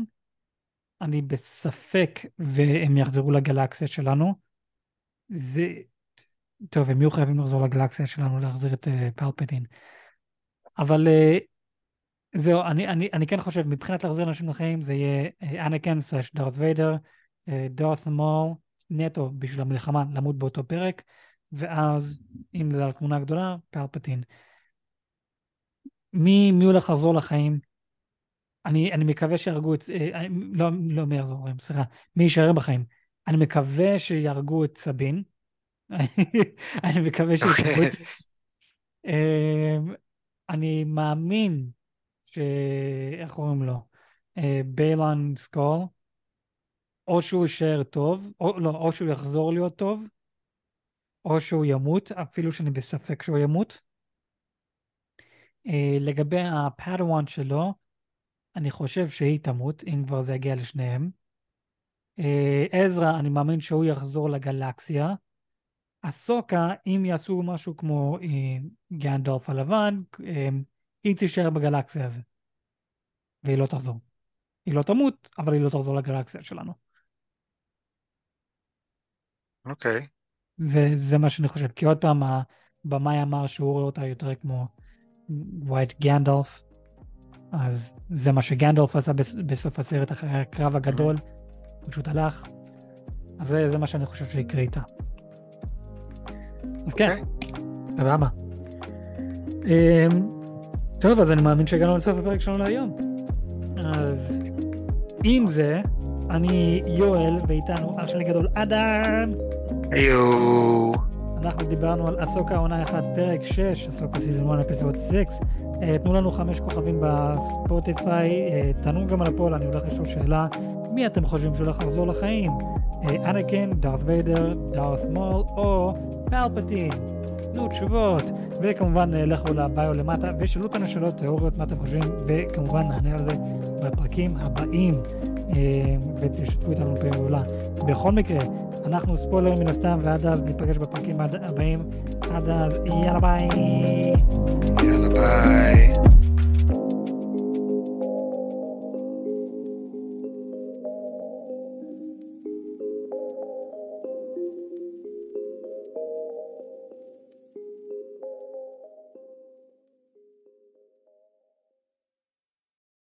אני בספק והם יחזרו לגלקסיה שלנו. זה... טוב, הם יהיו חייבים לחזור לגלקסיה שלנו להחזיר את uh, פלפטין. אבל uh, זהו, אני, אני, אני כן חושב, מבחינת להחזיר אנשים לחיים, זה יהיה אנקן סלאש דארת ויידר, דארת מול, נטו בשביל המלחמה, למות באותו פרק. ואז, אם זה על תמונה גדולה, פלפטין. מי, מי הולך לחזור לחיים? אני, אני מקווה שיהרגו את... אה, לא, לא מי יחזור, סליחה, מי יישאר בחיים? אני מקווה שיהרגו את סבין. אני מקווה שיהרגו את... אמ, אני מאמין ש... איך קוראים לו? אה, ביילן סקול, או שהוא יישאר טוב, או לא, או שהוא יחזור להיות טוב, או שהוא ימות, אפילו שאני בספק שהוא ימות. Uh, לגבי הפאדוואן שלו, אני חושב שהיא תמות, אם כבר זה יגיע לשניהם. Uh, עזרא, אני מאמין שהוא יחזור לגלקסיה. אסוקה, אם יעשו משהו כמו uh, גנדולף הלבן, uh, היא תישאר בגלקסיה הזו. והיא לא תחזור. היא לא תמות, אבל היא לא תחזור לגלקסיה שלנו. אוקיי. Okay. זה, זה מה שאני חושב. כי עוד פעם, הבמאי אמר שהוא רואה אותה יותר כמו ווייט גנדלף, אז זה מה שגנדלף עשה בסוף הסרט אחרי הקרב הגדול, הוא פשוט הלך. אז זה, זה מה שאני חושב שיקרה איתה. אז כן, אוקיי. סבבה. אמ, טוב, אז אני מאמין שהגענו לסוף הפרק שלנו להיום. אז עם זה, אני יואל, ואיתנו אח שלי גדול אדם. היו. אנחנו דיברנו על אסוקה עונה 1, פרק 6, אסוקה סיזון 1, אפיסוד 6. Uh, תנו לנו חמש כוכבים בספוטיפיי, uh, תענו גם על הפועל, אני הולך לשאול שאלה, מי אתם חושבים שהולך לחזור לחיים? אנקין, דארת ויידר, דארת מול או פלפטין? תנו תשובות, וכמובן אה, לכו לביו למטה ושאלו אותנו שאלות, תיאוריות, מה אתם חושבים, וכמובן נענה על זה בפרקים הבאים, ותשתפו איתנו פעולה. בכל מקרה, אנחנו ספוילר מן הסתם, ועד אז ניפגש בפרקים הבאים. עד אז, יאללה ביי. יאללה ביי.